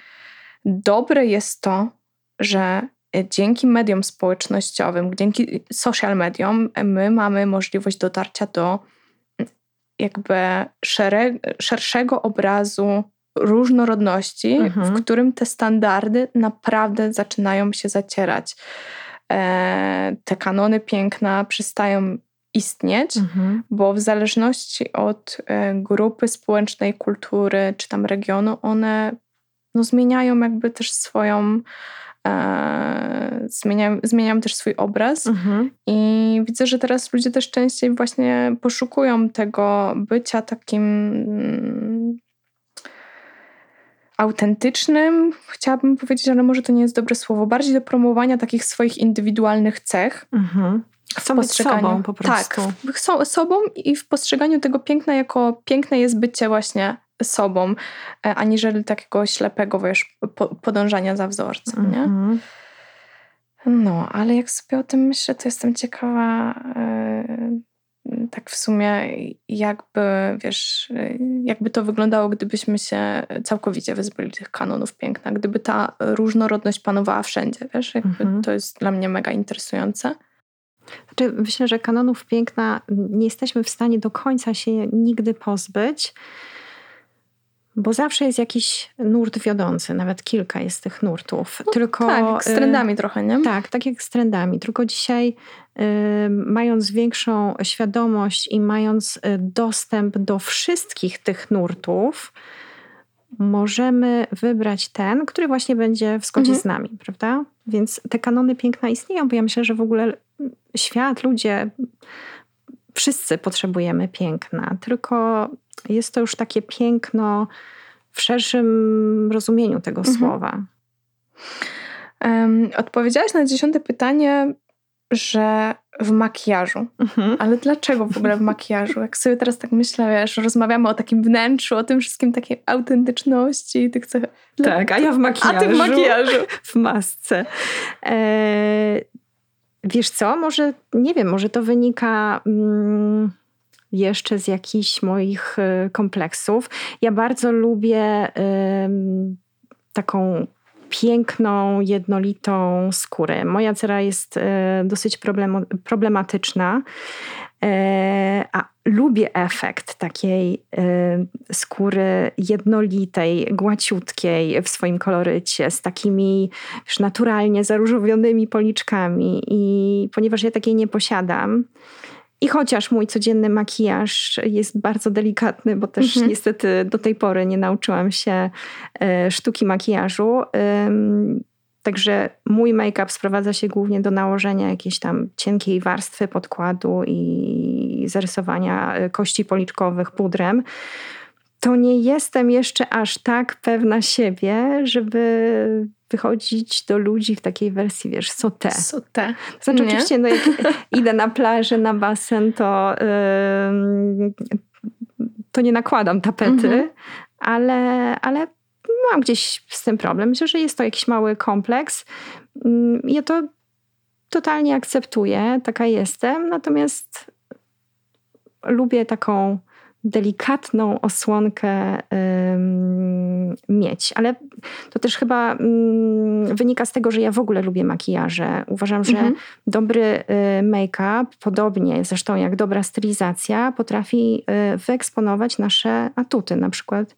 Dobre jest to, że dzięki mediom społecznościowym, dzięki social mediom, my mamy możliwość dotarcia do jakby szerszego obrazu różnorodności, mhm. w którym te standardy naprawdę zaczynają się zacierać. E, te kanony piękna przestają istnieć, mhm. bo w zależności od e, grupy społecznej, kultury czy tam regionu, one no, zmieniają jakby też swoją e, zmieniam, zmieniam też swój obraz mhm. i widzę, że teraz ludzie też częściej właśnie poszukują tego bycia takim mm, autentycznym, chciałabym powiedzieć, ale może to nie jest dobre słowo, bardziej do promowania takich swoich indywidualnych cech. Mhm. Chcą być sobą po prostu. Tak, są sobą i w postrzeganiu tego piękna jako piękne jest bycie właśnie sobą, e, aniżeli takiego ślepego, wiesz, podążania za wzorcem, nie? Mm -hmm. No, ale jak sobie o tym myślę, to jestem ciekawa yy, tak w sumie jakby, wiesz, jakby to wyglądało, gdybyśmy się całkowicie wyzbyli tych kanonów piękna, gdyby ta różnorodność panowała wszędzie, wiesz, jakby mm -hmm. to jest dla mnie mega interesujące. Znaczy, myślę, że kanonów piękna nie jesteśmy w stanie do końca się nigdy pozbyć, bo zawsze jest jakiś nurt wiodący, nawet kilka jest tych nurtów. No, Tylko, tak, z trendami y, trochę, nie? Tak, tak jak z trendami. Tylko dzisiaj y, mając większą świadomość i mając y, dostęp do wszystkich tych nurtów, możemy wybrać ten, który właśnie będzie w zgodzie mhm. z nami, prawda? Więc te kanony piękna istnieją, bo ja myślę, że w ogóle świat, ludzie, wszyscy potrzebujemy piękna, tylko jest to już takie piękno w szerszym rozumieniu tego mhm. słowa. Um, odpowiedziałaś na dziesiąte pytanie, że w makijażu. Mhm. Ale dlaczego w ogóle w makijażu? Jak sobie teraz tak myślę, wiesz, rozmawiamy o takim wnętrzu, o tym wszystkim, takiej autentyczności tych cech. Tak, a ja w makijażu. A ty w makijażu. w masce. E, wiesz co, może, nie wiem, może to wynika... Mm, jeszcze z jakichś moich y, kompleksów. Ja bardzo lubię taką piękną, jednolitą skórę. Moja cera jest y, dosyć problematyczna, a lubię efekt takiej skóry jednolitej, głaciutkiej w swoim kolorycie, z takimi już naturalnie zaróżowionymi policzkami. I ponieważ ja takiej nie posiadam, i chociaż mój codzienny makijaż jest bardzo delikatny, bo też mhm. niestety do tej pory nie nauczyłam się e, sztuki makijażu. Także mój make-up sprowadza się głównie do nałożenia jakiejś tam cienkiej warstwy podkładu i zarysowania e, kości policzkowych pudrem. to nie jestem jeszcze aż tak pewna siebie, żeby wychodzić do ludzi w takiej wersji, wiesz, sote. Sote. Znaczy nie? oczywiście, no jak idę na plażę, na basen, to, yy, to nie nakładam tapety, mhm. ale, ale mam gdzieś z tym problem. Myślę, że jest to jakiś mały kompleks. Ja to totalnie akceptuję, taka jestem, natomiast lubię taką delikatną osłonkę ym, mieć. Ale to też chyba ym, wynika z tego, że ja w ogóle lubię makijaże. Uważam, że mhm. dobry y, make-up, podobnie zresztą jak dobra stylizacja, potrafi y, wyeksponować nasze atuty. Na przykład,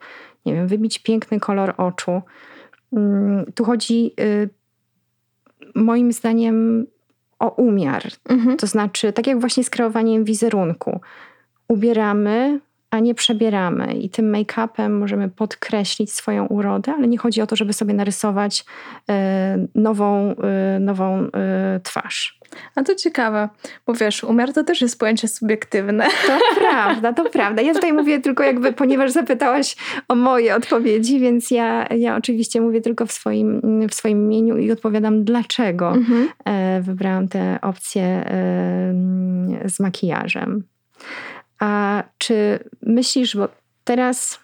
nie wiem, wybić piękny kolor oczu. Ym, tu chodzi y, moim zdaniem o umiar. Mhm. To znaczy, tak jak właśnie z kreowaniem wizerunku. Ubieramy a nie przebieramy. I tym make-upem możemy podkreślić swoją urodę, ale nie chodzi o to, żeby sobie narysować e, nową, e, nową twarz. A to ciekawe, bo wiesz, umiar to też jest pojęcie subiektywne. To prawda, to prawda. Ja tutaj mówię tylko jakby, ponieważ zapytałaś o moje odpowiedzi, więc ja, ja oczywiście mówię tylko w swoim, w swoim imieniu i odpowiadam, dlaczego mhm. wybrałam tę opcję z makijażem. A czy myślisz, bo teraz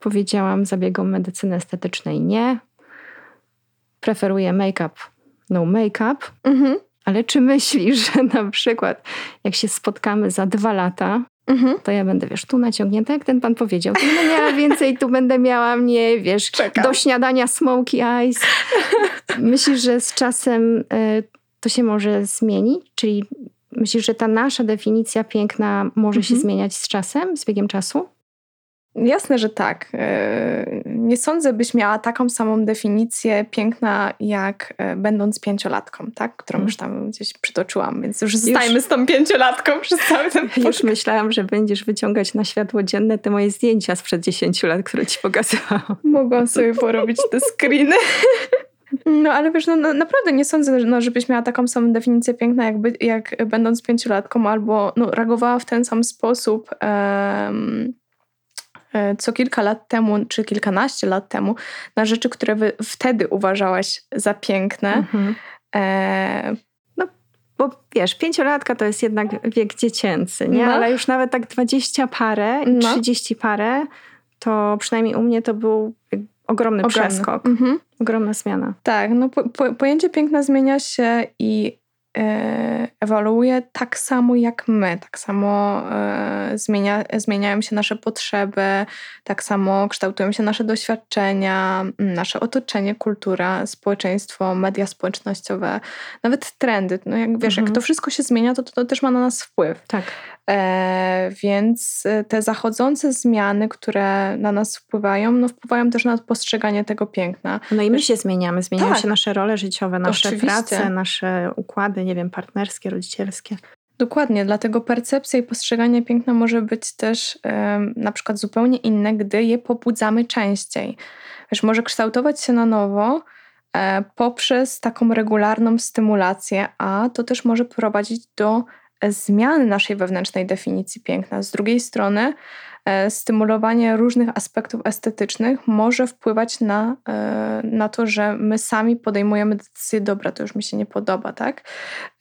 powiedziałam zabiegom medycyny estetycznej nie, preferuję make-up, no make-up, mhm. Ale czy myślisz, że na przykład jak się spotkamy za dwa lata, mhm. to ja będę, wiesz, tu naciągnięta, jak ten pan powiedział, tu będę miała więcej, tu będę miała mniej, wiesz, Czekam. do śniadania smoky eyes. Myślisz, że z czasem y, to się może zmienić? Czyli Myślisz, że ta nasza definicja piękna może mhm. się zmieniać z czasem, z biegiem czasu? Jasne, że tak. E, nie sądzę, byś miała taką samą definicję piękna, jak e, będąc pięciolatką, tak? którą mm. już tam gdzieś przytoczyłam, więc już zostajmy już, z tą pięciolatką przez cały ten podcast. Już myślałam, że będziesz wyciągać na światło dzienne te moje zdjęcia sprzed 10 lat, które ci pokazywałam. Mogłam sobie porobić te screeny. No ale wiesz, no, no, naprawdę nie sądzę, no, żebyś miała taką samą definicję piękna, jakby, jak będąc pięciolatką, albo no, reagowała w ten sam sposób um, co kilka lat temu, czy kilkanaście lat temu, na rzeczy, które wtedy uważałaś za piękne. Mhm. E, no, bo wiesz, pięciolatka to jest jednak wiek dziecięcy, nie? No. Ale już nawet tak dwadzieścia parę, no. trzydzieści parę, to przynajmniej u mnie to był ogromny, ogromny. przeskok. Mhm. Ogromna zmiana. Tak, no po, po, pojęcie piękna zmienia się i e, ewoluuje tak samo jak my. Tak samo e, zmienia, zmieniają się nasze potrzeby, tak samo kształtują się nasze doświadczenia, nasze otoczenie, kultura, społeczeństwo, media społecznościowe, nawet trendy. No jak wiesz, mhm. jak to wszystko się zmienia, to, to, to też ma na nas wpływ. Tak. E, więc e, te zachodzące zmiany, które na nas wpływają, no wpływają też na postrzeganie tego piękna. No i my się zmieniamy. Zmieniają tak. się nasze role życiowe, nasze Oczywiście. prace, nasze układy, nie wiem, partnerskie, rodzicielskie. Dokładnie, dlatego percepcja i postrzeganie piękna może być też na przykład zupełnie inne, gdy je pobudzamy częściej. Wiesz, może kształtować się na nowo e, poprzez taką regularną stymulację, a to też może prowadzić do zmiany naszej wewnętrznej definicji piękna. Z drugiej strony, e, stymulowanie różnych aspektów estetycznych może wpływać na, e, na to, że my sami podejmujemy decyzję, dobra, to już mi się nie podoba, tak?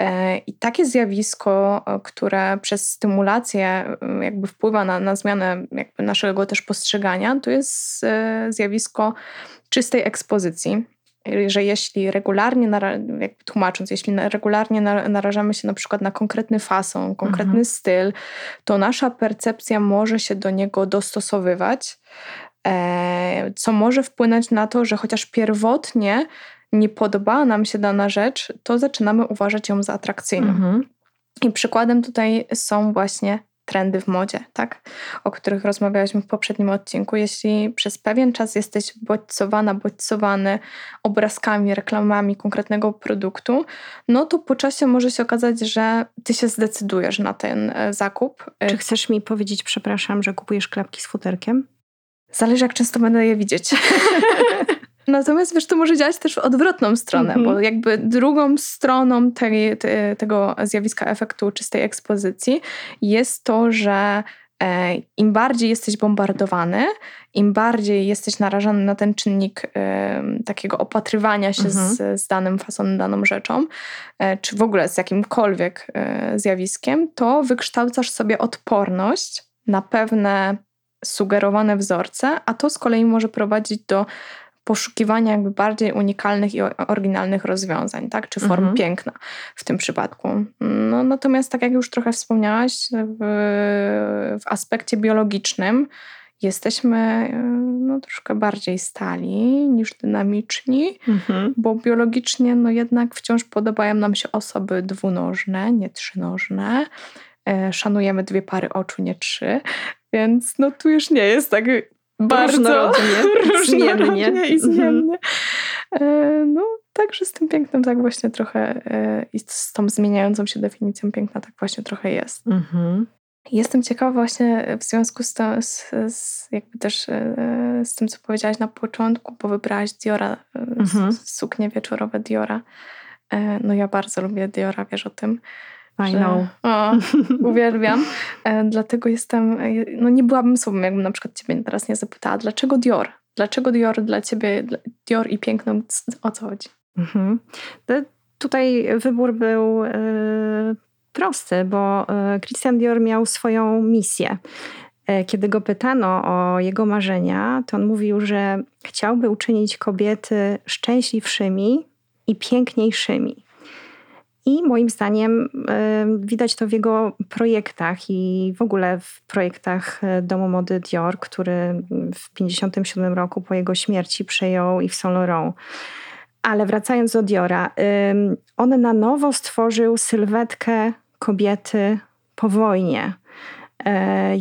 E, I takie zjawisko, które przez stymulację jakby wpływa na, na zmianę jakby naszego też postrzegania, to jest zjawisko czystej ekspozycji że jeśli regularnie, jakby tłumacząc, jeśli regularnie narażamy się na przykład na konkretny fason, konkretny mhm. styl, to nasza percepcja może się do niego dostosowywać, e, co może wpłynąć na to, że chociaż pierwotnie nie podobała nam się dana rzecz, to zaczynamy uważać ją za atrakcyjną. Mhm. I przykładem tutaj są właśnie trendy w modzie, tak? o których rozmawialiśmy w poprzednim odcinku. Jeśli przez pewien czas jesteś bodźcowana, bodźcowany obrazkami, reklamami konkretnego produktu, no to po czasie może się okazać, że ty się zdecydujesz na ten e, zakup. Czy chcesz mi powiedzieć, przepraszam, że kupujesz klapki z futerkiem? Zależy, jak często będę je widzieć. Natomiast wiesz, to może działać też w odwrotną stronę, mm -hmm. bo jakby drugą stroną tej, te, tego zjawiska efektu czystej ekspozycji jest to, że E, Im bardziej jesteś bombardowany, im bardziej jesteś narażony na ten czynnik e, takiego opatrywania się Mhm. z, z danym fasonem, daną rzeczą, e, czy w ogóle z jakimkolwiek e, zjawiskiem, to wykształcasz sobie odporność na pewne sugerowane wzorce, a to z kolei może prowadzić do poszukiwania jakby bardziej unikalnych i oryginalnych rozwiązań, tak? czy form Mhm. piękna w tym przypadku. No, natomiast tak jak już trochę wspomniałaś, w, w aspekcie biologicznym jesteśmy e, no, troszkę bardziej stali niż dynamiczni, Mhm. bo biologicznie no jednak wciąż podobają nam się osoby dwunożne, nie trzynożne. E, Szanujemy dwie pary oczu, nie trzy, więc no tu już nie jest tak bardzo Różnorodnie, zmiennie. różnorodnie i Mhm. zmiennie. E, No także z tym pięknem tak właśnie trochę e, i z tą zmieniającą się definicją piękna tak właśnie trochę jest. Mhm. Jestem ciekawa właśnie w związku z, to, z, z jakby też e, z tym, co powiedziałaś na początku, bo wybrałaś Diora, Mhm. suknie wieczorowe Diora. No ja bardzo lubię Diora, wiesz o tym. I know. O, uwielbiam. E, Dlatego jestem, e, no nie byłabym sobą, jakbym na przykład ciebie teraz nie zapytała, dlaczego Dior? Dlaczego Dior dla ciebie, Dior i piękno, o co chodzi? Mhm. Tutaj wybór był e, prosty, bo Christian Dior miał swoją misję. Kiedy go pytano o jego marzenia, to on mówił, że chciałby uczynić kobiety szczęśliwszymi i piękniejszymi. I moim zdaniem e, widać to w jego projektach i w ogóle w projektach e, Domu Mody Dior, który w 1957 roku po jego śmierci przejął w Saint Laurent. Ale wracając do Diora, ym, on na nowo stworzył sylwetkę kobiety po wojnie.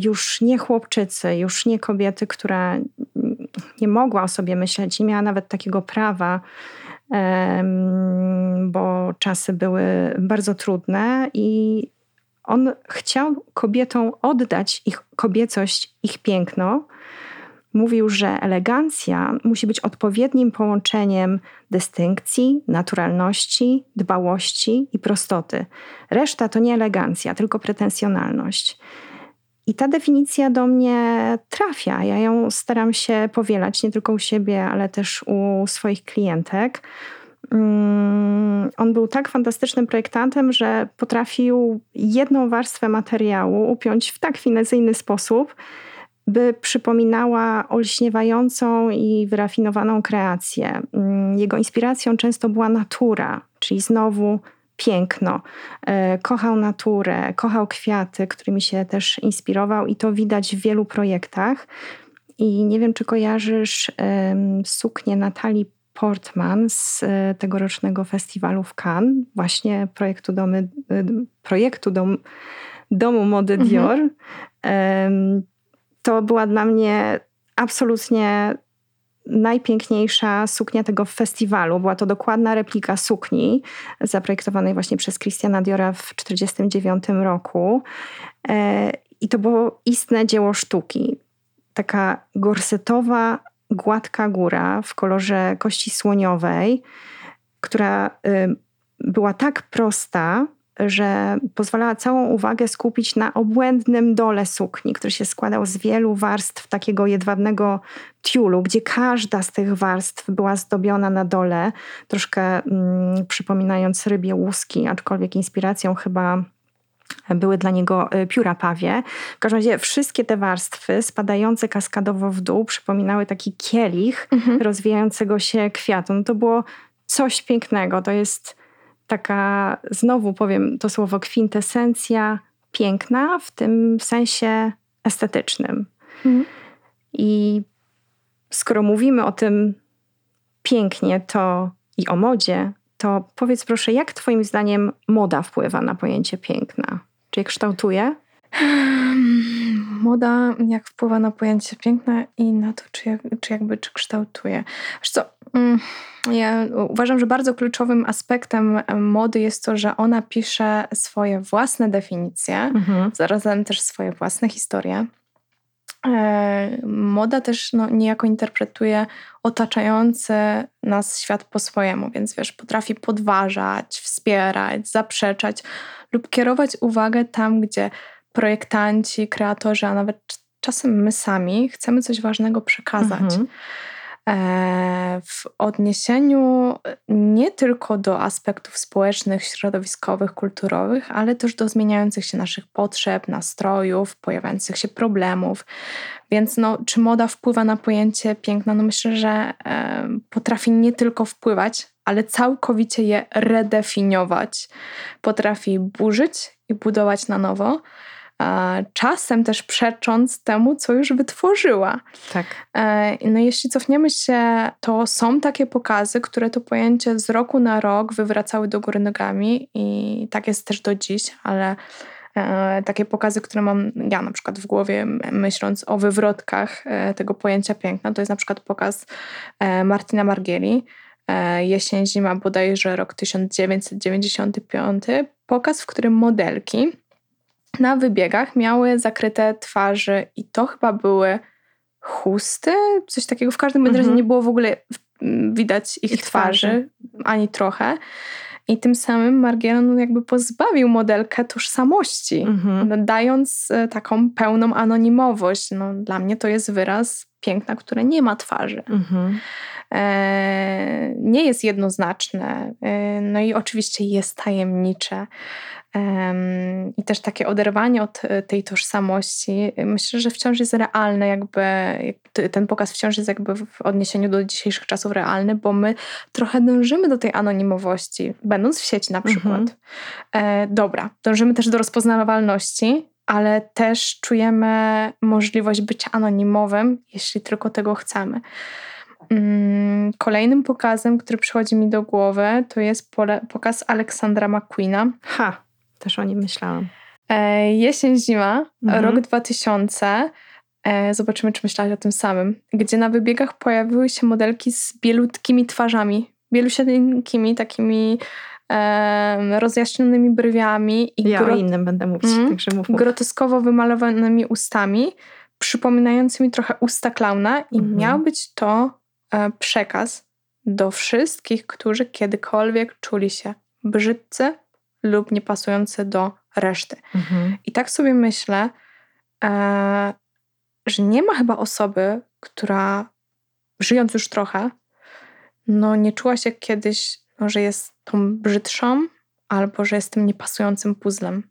Już nie chłopczycy, już nie kobiety, która nie mogła o sobie myśleć, nie miała nawet takiego prawa, bo czasy były bardzo trudne i on chciał kobietom oddać ich kobiecość, ich piękno. Mówił, że elegancja musi być odpowiednim połączeniem dystynkcji, naturalności, dbałości i prostoty. Reszta to nie elegancja, tylko pretensjonalność. I ta definicja do mnie trafia. Ja ją staram się powielać nie tylko u siebie, ale też u swoich klientek. Mm, On był tak fantastycznym projektantem, że potrafił jedną warstwę materiału upiąć w tak finezyjny sposób, by przypominała olśniewającą i wyrafinowaną kreację. Mm, Jego inspiracją często była natura, czyli znowu piękno. E, Kochał naturę, kochał kwiaty, którymi się też inspirował, i to widać w wielu projektach. I nie wiem, czy kojarzysz suknię Natalii Portman z e, tegorocznego festiwalu w Cannes, właśnie projektu, domy, e, projektu dom, Domu Mody Mhm. Dior. Em, To była dla mnie absolutnie najpiękniejsza suknia tego festiwalu. Była to dokładna replika sukni zaprojektowanej właśnie przez Christiana Diora w 1949 roku. E, I to było istne dzieło sztuki. Taka gorsetowa, gładka góra w kolorze kości słoniowej, która y, była tak prosta, że pozwalała całą uwagę skupić na obłędnym dole sukni, który się składał z wielu warstw takiego jedwabnego tiulu, gdzie każda z tych warstw była zdobiona na dole, troszkę mm, przypominając rybie łuski, aczkolwiek inspiracją chyba były dla niego y, pióra pawie. W każdym razie wszystkie te warstwy spadające kaskadowo w dół przypominały taki kielich rozwijającego się kwiatu. No to było coś pięknego. To jest taka, znowu powiem to słowo, kwintesencja piękna w tym sensie estetycznym. Mhm. I skoro mówimy o tym pięknie to i o modzie, to powiedz proszę, jak Twoim zdaniem moda wpływa na pojęcie piękna? Czy je kształtuje? Moda jak wpływa na pojęcie piękna i na to, czy, czy jakby czy kształtuje. Wiesz co, ja uważam, że bardzo kluczowym aspektem mody jest to, że ona pisze swoje własne definicje, Mhm. zarazem też swoje własne historie. E, Moda też no, niejako interpretuje otaczający nas świat po swojemu, więc wiesz, potrafi podważać, wspierać, zaprzeczać lub kierować uwagę tam, gdzie projektanci, kreatorzy, a nawet czasem my sami chcemy coś ważnego przekazać. Mhm. E, w odniesieniu nie tylko do aspektów społecznych, środowiskowych, kulturowych, ale też do zmieniających się naszych potrzeb, nastrojów, pojawiających się problemów. Więc no, czy moda wpływa na pojęcie piękna? No myślę, że e, potrafi nie tylko wpływać, ale całkowicie je redefiniować. Potrafi burzyć i budować na nowo czasem też przecząc temu, co już wytworzyła. Tak. E, no jeśli cofniemy się, to są takie pokazy, które to pojęcie z roku na rok wywracały do góry nogami i tak jest też do dziś, ale e, takie pokazy, które mam ja na przykład w głowie, myśląc o wywrotkach e, tego pojęcia piękna, to jest na przykład pokaz Martina Margieli, Jesień, zima, bodajże rok 1995. Pokaz, w którym modelki na wybiegach miały zakryte twarzy i to chyba były chusty, coś takiego. W każdym razie mhm. nie było w ogóle widać ich, ich twarzy, twarzy, ani trochę. I tym samym Margiela jakby pozbawił modelkę tożsamości, mhm. dając e, taką pełną anonimowość. No, dla mnie to jest wyraz piękna, które nie ma twarzy. Mhm. E, nie jest jednoznaczne. E, no i oczywiście jest tajemnicze. I też takie oderwanie od e, tej tożsamości, myślę, że wciąż jest realne, jakby ten pokaz wciąż jest jakby w odniesieniu do dzisiejszych czasów realny, bo my trochę dążymy do tej anonimowości, będąc w sieci na przykład. Mhm. E, dobra, dążymy też do rozpoznawalności, ale też czujemy możliwość bycia anonimowym, jeśli tylko tego chcemy. Mm, kolejnym pokazem, który przychodzi mi do głowy, to jest pokaz Aleksandra McQueena. Ha, też o nim myślałam. E, jesień, zima, mhm. rok 2000. E, zobaczymy, czy myślałaś o tym samym. Gdzie na wybiegach pojawiły się modelki z bielutkimi twarzami. Bielusieńkimi, takimi e, rozjaśnionymi brwiami. I ja o innym będę mówić, mm, także mów, mów. Groteskowo wymalowanymi ustami, przypominającymi trochę usta klauna. I mhm. miał być to e, przekaz do wszystkich, którzy kiedykolwiek czuli się brzydcy, lub niepasujące do reszty. Mhm. I tak sobie myślę, e, że nie ma chyba osoby, która żyjąc już trochę, no nie czuła się kiedyś, no, że jest tą brzydszą, albo że jest tym niepasującym puzzlem.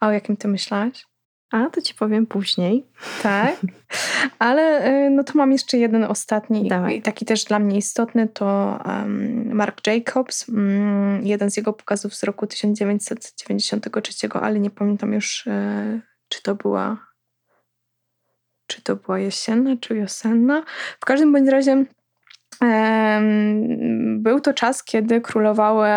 A o jakim ty myślałaś? A, to ci powiem później. Tak, ale y, no to mam jeszcze jeden ostatni, Dawaj. taki też dla mnie istotny, to um, Mark Jacobs, um, jeden z jego pokazów z roku 1993, ale nie pamiętam już, y, czy to była czy to była jesienna, czy wiosenna. W każdym bądź razie był to czas, kiedy królowały,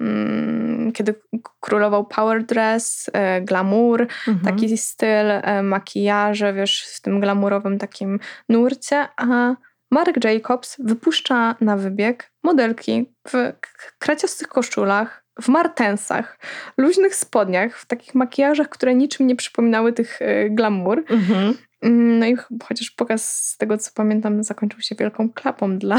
mm, kiedy królował power dress, e, glamour, mhm. taki styl, e, makijaże, wiesz, w tym glamurowym takim nurcie, a Mark Jacobs wypuszcza na wybieg modelki w kraciastych koszulach, w martensach, luźnych spodniach, w takich makijażach, które niczym nie przypominały tych e, glamour. Mhm. Mm, no i chociaż pokaz z tego, co pamiętam, zakończył się wielką klapą dla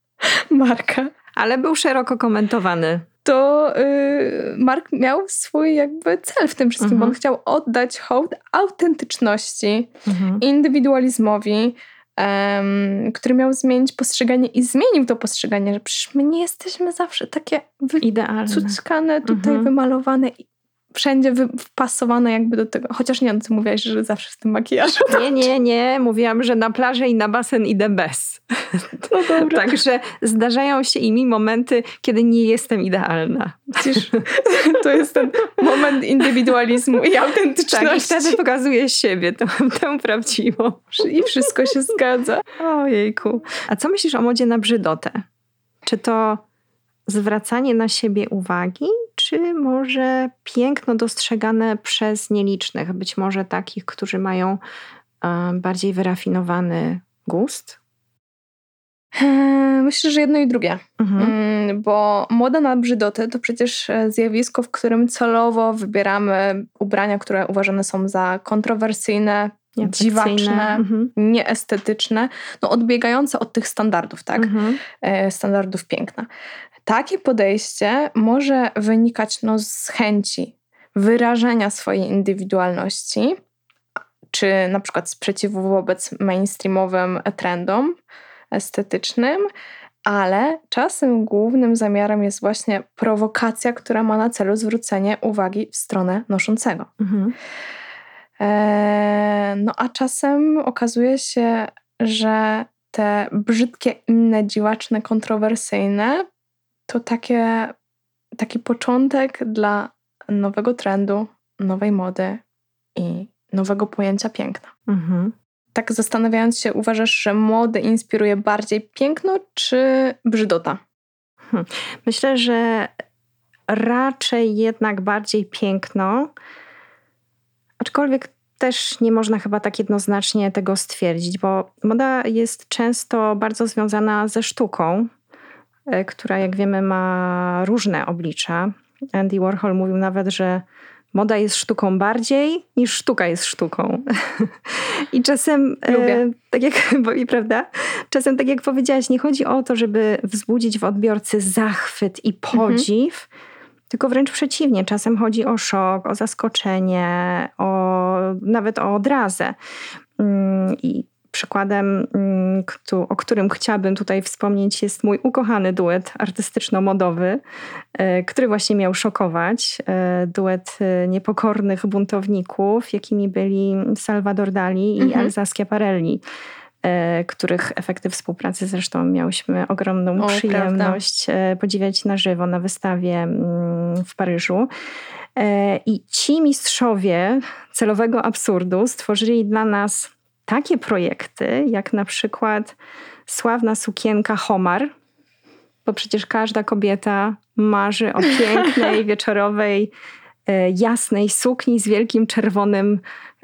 Marka. Ale był szeroko komentowany. To yy, Mark miał swój jakby cel w tym wszystkim, mhm. bo on chciał oddać hołd autentyczności, mhm. indywidualizmowi, um, który miał zmienić postrzeganie i zmienił to postrzeganie, że przecież my nie jesteśmy zawsze takie idealne, cuckane, tutaj mhm. wymalowane wszędzie wpasowane jakby do tego. Chociaż nie, no ty mówiłaś, że zawsze w tym makijażu. Nie, nie, nie. Mówiłam, że na plażę i na basen idę bez. No dobra. Także zdarzają się i mi momenty, kiedy nie jestem idealna. Widzisz, to jest ten moment indywidualizmu i autentyczności. Tak, i wtedy pokazuję siebie, tę, tę prawdziwą. I wszystko się zgadza. Ojejku. A co myślisz o modzie na brzydotę? Czy to zwracanie na siebie uwagi, czy może piękno dostrzegane przez nielicznych, być może takich, którzy mają e, bardziej wyrafinowany gust? Eee, myślę, że jedno i drugie. Mhm. Mm, bo moda na brzydotę to przecież e, zjawisko, w którym celowo wybieramy ubrania, które uważane są za kontrowersyjne, dziwaczne, mhm. nieestetyczne, no odbiegające od tych standardów, tak? Mhm. E, standardów piękna. Takie podejście może wynikać no, z chęci wyrażenia swojej indywidualności, czy na przykład sprzeciwu wobec mainstreamowym trendom estetycznym, ale czasem głównym zamiarem jest właśnie prowokacja, która ma na celu zwrócenie uwagi w stronę noszącego. Mhm. E, no a czasem okazuje się, że te brzydkie, inne, dziwaczne, kontrowersyjne to takie, taki początek dla nowego trendu, nowej mody i nowego pojęcia piękna. Mhm. Tak zastanawiając się, uważasz, że mody inspiruje bardziej piękno czy brzydota? Hmm. Myślę, że raczej jednak bardziej piękno, aczkolwiek też nie można chyba tak jednoznacznie tego stwierdzić, bo moda jest często bardzo związana ze sztuką, która, jak wiemy, ma różne oblicza. Andy Warhol mówił nawet, że moda jest sztuką bardziej niż sztuka jest sztuką. I czasem, e, tak jak, bo, i prawda? Czasem, tak jak powiedziałaś, nie chodzi o to, żeby wzbudzić w odbiorcy zachwyt i podziw, mhm. tylko wręcz przeciwnie. Czasem chodzi o szok, o zaskoczenie, o, nawet o odrazę. Mm, I Przykładem, mm, o którym chciałabym tutaj wspomnieć, jest mój ukochany duet artystyczno-modowy, e, który właśnie miał szokować. E, duet e, niepokornych buntowników, jakimi byli Salvador Dali i mhm. Elza Schiaparelli których efekty współpracy zresztą miałyśmy ogromną o, przyjemność prawda. podziwiać na żywo na wystawie mm, w Paryżu. I ci mistrzowie celowego absurdu stworzyli dla nas takie projekty, jak na przykład sławna sukienka Homar, bo przecież każda kobieta marzy o pięknej, wieczorowej, e, jasnej sukni z wielkim czerwonym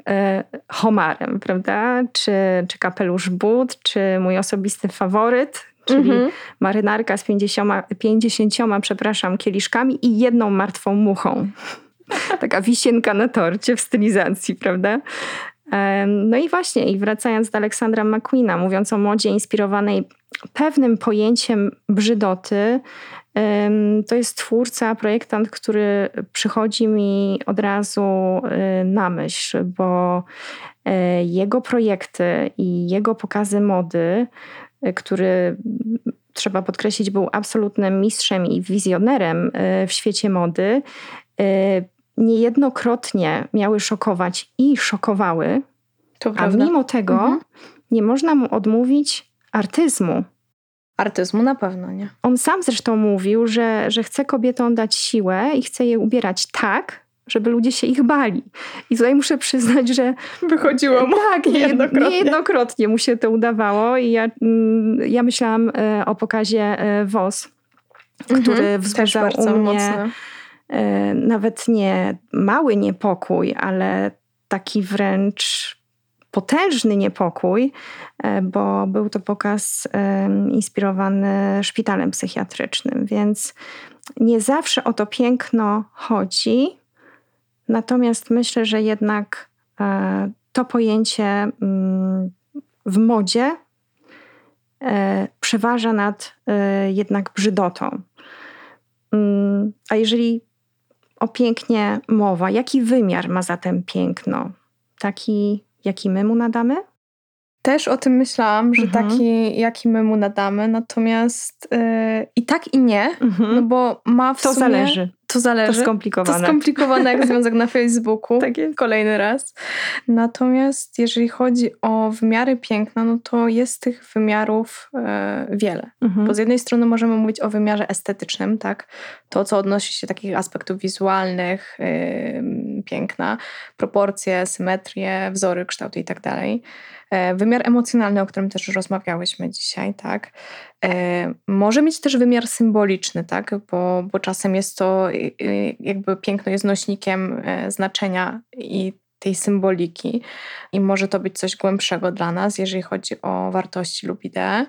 e, homarem, prawda? Czy, czy kapelusz but, czy mój osobisty faworyt, czyli mm -hmm. marynarka z 50, 50, przepraszam, kieliszkami i jedną martwą muchą. Taka wisienka na torcie w stylizacji, prawda? No i właśnie, i wracając do Aleksandra McQueena, mówiąc o modzie inspirowanej pewnym pojęciem brzydoty, to jest twórca, projektant, który przychodzi mi od razu y, na myśl, bo e, jego projekty i jego pokazy mody, y, który trzeba podkreślić, był absolutnym mistrzem i wizjonerem y, w świecie mody, niejednokrotnie miały szokować i szokowały, to a mimo tego mhm. nie można mu odmówić artyzmu. Artyzmu na pewno nie. On sam zresztą mówił, że, że chce kobietom dać siłę i chce je ubierać tak, żeby ludzie się ich bali. I tutaj muszę przyznać, że. Wychodziło mu. Tak, niejednokrotnie. niejednokrotnie mu się to udawało. I ja, mm, ja myślałam e, o pokazie e, WOS, mhm, który wzbudzał u mnie. Mocno nawet nie mały niepokój, ale taki wręcz potężny niepokój, e, bo był to pokaz inspirowany szpitalem psychiatrycznym, więc nie zawsze o to piękno chodzi. Natomiast myślę, że jednak e, to pojęcie mm, w modzie przeważa nad jednak brzydotą. Mm, a jeżeli o pięknie mowa. Jaki wymiar ma zatem piękno? Taki, jaki my mu nadamy? Też o tym myślałam, że mhm. taki, jaki my mu nadamy, natomiast yy, i tak i nie, mhm. no bo ma w to sumie... zależy. To zależy. To skomplikowane. To skomplikowane jak związek na Facebooku. tak jest. Kolejny raz. Natomiast jeżeli chodzi o wymiary piękna, no to jest tych wymiarów e, wiele. Mhm. Bo z jednej strony możemy mówić o wymiarze estetycznym, tak? To, co odnosi się do takich aspektów wizualnych y, piękna, proporcje, symetrię, wzory, kształty i tak dalej. E, wymiar emocjonalny, o którym też rozmawiałyśmy dzisiaj, tak? E, może mieć też wymiar symboliczny, tak? Bo, bo czasem jest to jakby piękno jest nośnikiem e, znaczenia i tej symboliki i może to być coś głębszego dla nas, jeżeli chodzi o wartości lub idee.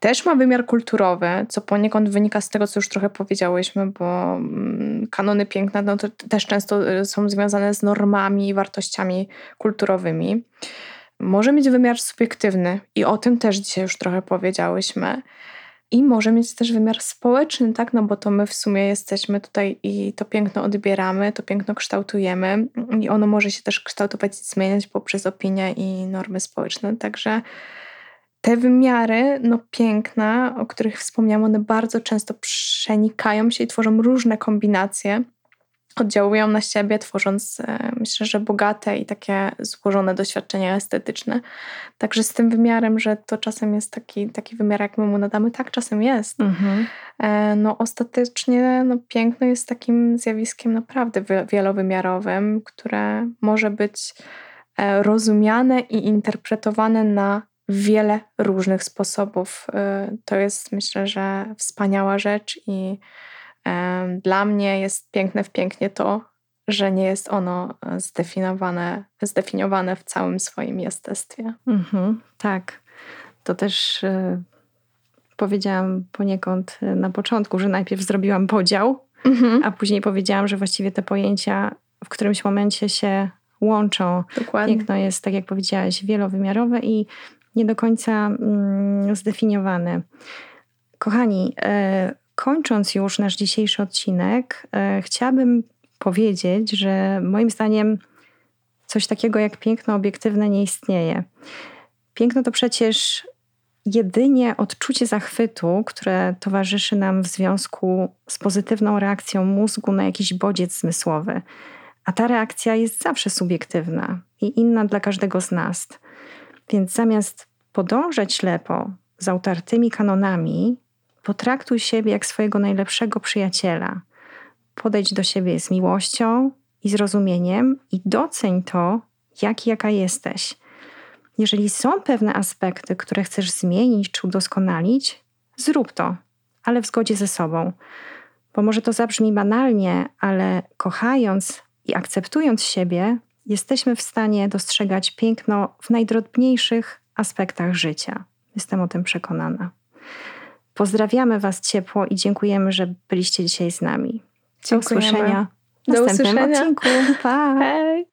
Też ma wymiar kulturowy, co poniekąd wynika z tego, co już trochę powiedziałyśmy, bo mm, kanony piękna no też często są związane z normami i wartościami kulturowymi może mieć wymiar subiektywny i o tym też dzisiaj już trochę powiedziałyśmy. I może mieć też wymiar społeczny, tak? No bo to my w sumie jesteśmy tutaj i to piękno odbieramy, to piękno kształtujemy i ono może się też kształtować i zmieniać poprzez opinie i normy społeczne. Także te wymiary no, piękna, o których wspomniałam, one bardzo często przenikają się i tworzą różne kombinacje oddziałują na siebie, tworząc e, myślę, że bogate i takie złożone doświadczenia estetyczne. Także z tym wymiarem, że to czasem jest taki, taki wymiar, jak my mu nadamy, tak czasem jest. Mhm. E, no ostatecznie no, piękno jest takim zjawiskiem naprawdę wielowymiarowym, które może być e, rozumiane i interpretowane na wiele różnych sposobów. To jest myślę, że wspaniała rzecz i dla mnie jest piękne w pięknie to, że nie jest ono e, zdefiniowane, zdefiniowane w całym swoim jestestwie. Mhm, tak. To też y, powiedziałam poniekąd e, na początku, że najpierw zrobiłam podział, mhm. a później powiedziałam, że właściwie te pojęcia w którymś momencie się łączą. Dokładnie. Piękno jest, tak jak powiedziałaś, wielowymiarowe i nie do końca mm, zdefiniowane. Kochani, y, kończąc już nasz dzisiejszy odcinek, e, chciałabym powiedzieć, że moim zdaniem coś takiego jak piękno obiektywne nie istnieje. Piękno to przecież jedynie odczucie zachwytu, które towarzyszy nam w związku z pozytywną reakcją mózgu na jakiś bodziec zmysłowy. A ta reakcja jest zawsze subiektywna i inna dla każdego z nas. Więc zamiast podążać ślepo za utartymi kanonami, Potraktuj siebie jak swojego najlepszego przyjaciela. Podejdź do siebie z miłością i zrozumieniem i doceń to, jaki jaka jesteś. Jeżeli są pewne aspekty, które chcesz zmienić czy udoskonalić, zrób to, ale w zgodzie ze sobą. Bo może to zabrzmi banalnie, ale kochając i akceptując siebie, jesteśmy w stanie dostrzegać piękno w najdrobniejszych aspektach życia. Jestem o tym przekonana. Pozdrawiamy Was ciepło i dziękujemy, że byliście dzisiaj z nami. Do usłyszenia w następnym usłyszenia. odcinku. Pa! Hej.